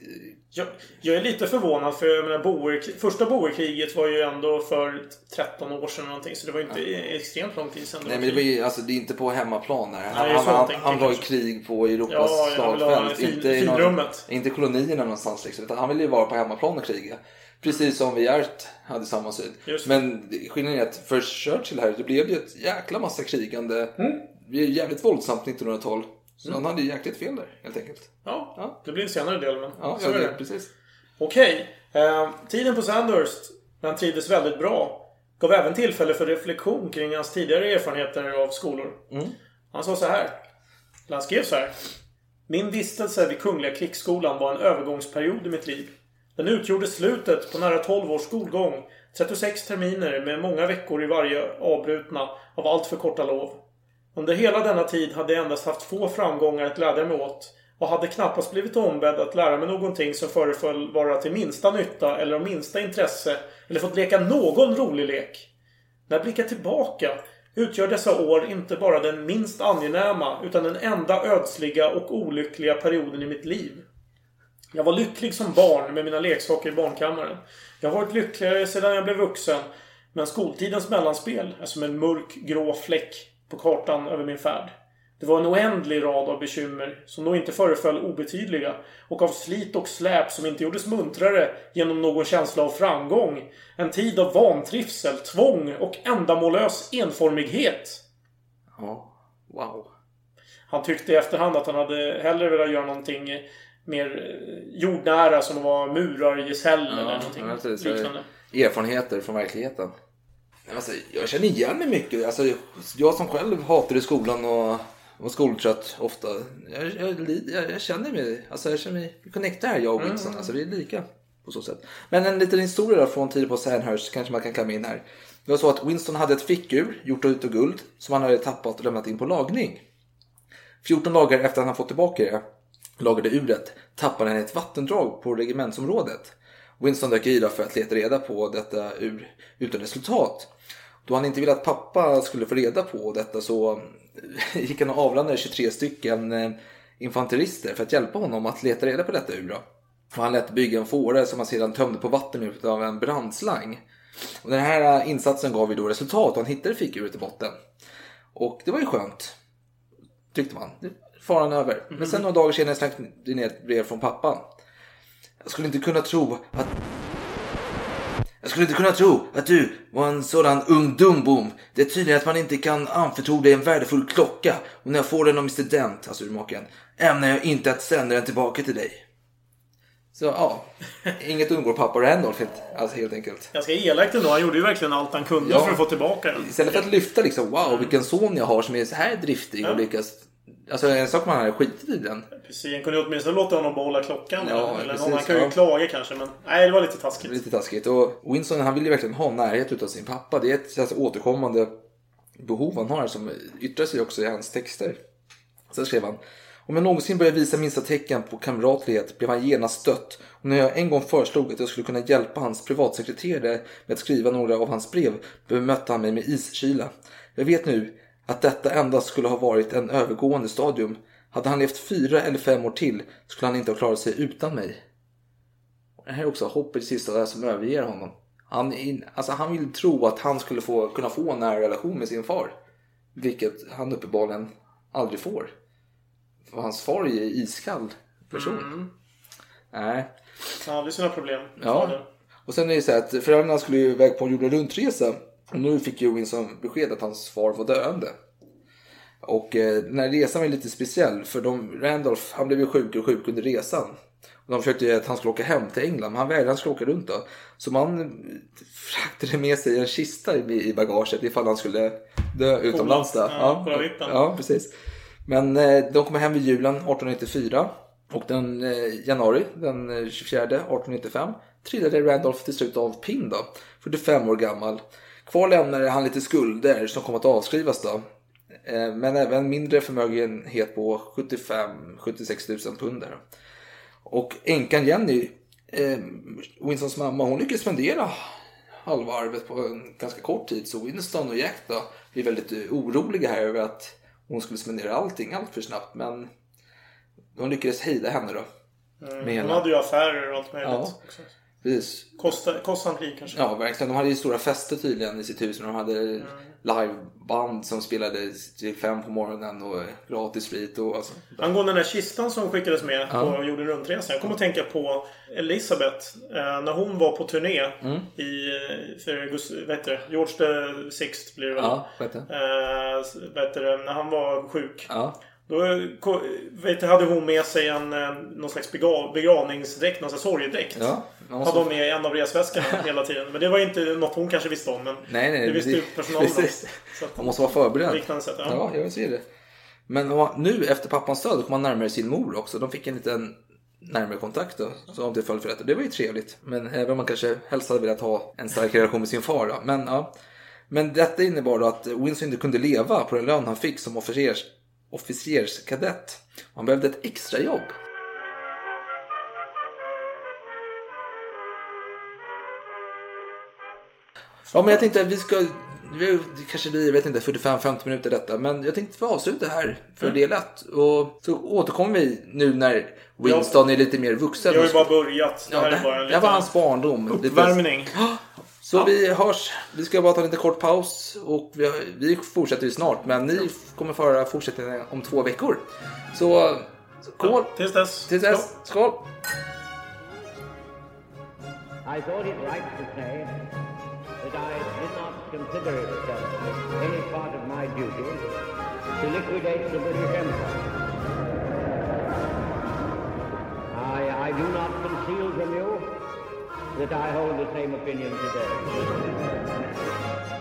Jag, jag är lite förvånad för jag menar, boer, första boerkriget var ju ändå för 13 år sedan någonting. Så det var ju inte extremt lång tid sedan. Nej men det, var ju, alltså, det är inte på hemmaplan här. Han, Nej, han, han, han var i krig på Europas Ja, slagfält. Inte, i någon, inte kolonierna någonstans liksom. Utan han ville ju vara på hemmaplan och kriga. Precis som Viart hade samma syn. Men skillnaden är att för Churchill här, det blev ju ett jäkla massa krigande. Mm. Det blev jävligt våldsamt 1912. Så han hade ju jäkligt fel där, helt enkelt. Ja, det blir en senare del men Ja, så ja det, det. precis. Okej. Eh, tiden på Sandhurst, när han trivdes väldigt bra, gav även tillfälle för reflektion kring hans tidigare erfarenheter av skolor. Mm. Han sa så här. Eller han skrev så här. Min vistelse vid Kungliga krigsskolan var en övergångsperiod i mitt liv. Den utgjorde slutet på nära 12 års skolgång. 36 terminer med många veckor i varje avbrutna av allt för korta lov. Under hela denna tid hade jag endast haft få framgångar att glädja mig åt och hade knappast blivit ombedd att lära mig någonting som föreföll vara till minsta nytta eller av minsta intresse eller fått leka någon rolig lek. När jag blickar tillbaka utgör dessa år inte bara den minst angenäma utan den enda ödsliga och olyckliga perioden i mitt liv. Jag var lycklig som barn med mina leksaker i barnkammaren. Jag har varit lyckligare sedan jag blev vuxen. Men skoltidens mellanspel är som en mörk grå fläck på kartan över min färd. Det var en oändlig rad av bekymmer som nog inte föreföll obetydliga och av slit och släp som inte gjordes muntrare genom någon känsla av framgång. En tid av vantrivsel, tvång och ändamålös enformighet. Ja, wow. Han tyckte i efterhand att han hade hellre velat göra någonting mer jordnära som att vara murargesäll eller någonting ja, liknande. Erfarenheter från verkligheten. Alltså, jag känner igen mig mycket. Alltså, jag som själv hatade skolan och var skoltrött ofta. Jag, jag, jag, jag känner mig, alltså jag känner mig connectad här jag och Winston. Mm. Alltså vi är lika på så sätt. Men en liten historia från tiden på Sandhurst kanske man kan klämma in här. Det var så att Winston hade ett fickur gjort av utav guld som han hade tappat och lämnat in på lagning. 14 dagar efter att han fått tillbaka det lagade uret tappade han i ett vattendrag på regementsområdet. Winston dök i för att leta reda på detta ur utan resultat. Då han inte ville att pappa skulle få reda på detta så gick han och avlade 23 stycken eh, infanterister för att hjälpa honom att leta reda på detta ur. Och han lät bygga en fåra som han sedan tömde på vatten av en brandslang. Och den här eh, insatsen gav ju då resultat och han hittade fickuret i botten. Och det var ju skönt. Tyckte man. Faran över. Men sen några dagar senare slängde det ner ett brev från pappan. Jag skulle inte kunna tro att... Jag skulle inte kunna tro att du var en sådan ung dumbom. Det är tydligen att man inte kan anförtro dig en värdefull klocka. Och när jag får den av Mr Dent, alltså urmakaren, ämnar jag inte att sända den tillbaka till dig. Så ja, inget undgår pappa Randolph helt, alltså, helt enkelt. Ganska elakt ändå. Han gjorde ju verkligen allt han kunde Ja. för att få tillbaka den. Istället för att lyfta liksom, wow vilken son jag har som är så här driftig och lyckas Alltså en sak man hade skitit i den. Precis, kunde ju åtminstone låta honom behålla klockan. Ja, eller precis, någon, han kan ju ja. klaga kanske, men nej, det var lite taskigt. Lite taskigt. Och Winston han vill ju verkligen ha närhet utav sin pappa. Det är ett alltså, återkommande behov han har som yttrar sig också i hans texter. Sen skrev han. Om jag någonsin började visa minsta tecken på kamratlighet blev han genast stött. Och när jag en gång föreslog att jag skulle kunna hjälpa hans privatsekreterare med att skriva några av hans brev bemötte han mig med iskyla. Jag vet nu att detta endast skulle ha varit en övergående stadium. Hade han levt fyra eller fem år till skulle han inte ha klarat sig utan mig. Det här är också hoppet i sista där som överger honom. Han, in, alltså han vill tro att han skulle få, kunna få en nära relation med sin far. Vilket han uppenbarligen aldrig får. För hans far är ju iskall person. Mm. Nej. Han hade sina problem. Ja. Och sen är det så här att föräldrarna skulle ju iväg på en jorden runt-resa. Och nu fick ju Winston besked att hans far var döende. Och eh, den här resan var lite speciell för de, Randolph han blev ju sjukare och sjuk under resan. Och de försökte ju att han skulle åka hem till England men han vägrade, han skulle åka runt då. Så man fraktade med sig en kista i, i bagaget ifall han skulle dö utomlands. Då. Ja, ja, precis. Men eh, de kommer hem vid julen 1894 och den eh, januari, den eh, 24 1895 trillade Randolph till slut av pinn då, 45 år gammal. Kvar lämnade han lite skulder som kom att avskrivas då. Eh, Men även mindre förmögenhet på 75-76 000 pund. Och änkan Jenny, eh, Winstons mamma, hon lyckades spendera halva arvet på en ganska kort tid. Så Winston och Jack då blir väldigt eh, oroliga här över att hon skulle spendera allting allt för snabbt. Men de lyckades hejda henne då. Mm. Hon hade ju affärer och allt möjligt. Ja. Precis. Kosta, kostsamt liv kanske. Ja, verkligen. De hade ju stora fester tydligen i sitt hus. De hade liveband som spelade till fem på morgonen och gratis sprit och alltså. Angående den här kistan som skickades med Ja. på jorden runt-resan. Jag kommer att tänka på Elisabeth. Eh, när hon var på turné Mm. i, eh, för vad heter det? George the Sixth blir det väl? Ja, vad heter Eh, s- vad heter det? När han var sjuk. Ja. Då vet hade hon med sig en, eh, någon slags begravningsdräkt, någon slags sorgedräkt. Ja, måste- Hade hon med i en av resväskorna hela tiden. Men det var inte något hon kanske visste om. Men Nej, nej. det visste ju personalen om. Man måste vara förberedd. Liknande sätt, ja. ja. jag ser det. Men nu efter pappans död kom han närmare sin mor också. De fick en liten närmare kontakt då. Så om det föll för. Och Det var ju trevligt. Men även om man kanske helst hade velat ha en stark relation med sin far. Då. Men, ja. Men detta innebar då att Winston inte kunde leva på den lön han fick som officers, officerskadett. Han behövde ett extrajobb. Ja, men jag tänkte att vi ska... Det kanske blir, jag vet inte, 45-50 minuter detta. Men jag tänkte få avsluta här för Mm. del 1. Och så återkommer vi nu när Winston är lite mer vuxen. Jag har ju bara börjat. Det Ja, här det, är bara en det liten var hans barndom. Lite- Så vi hörs. Vi ska bara ta en liten kort paus och vi, vi fortsätter ju snart. Men ni kommer få höra fortsättningen om två veckor. Så skål! tills dess. Tills dess. Skål! I thought it right to say that I did not consider it any part of my duty to liquidate the British Empire. I, I do not conceal from you that I hold the same opinion today.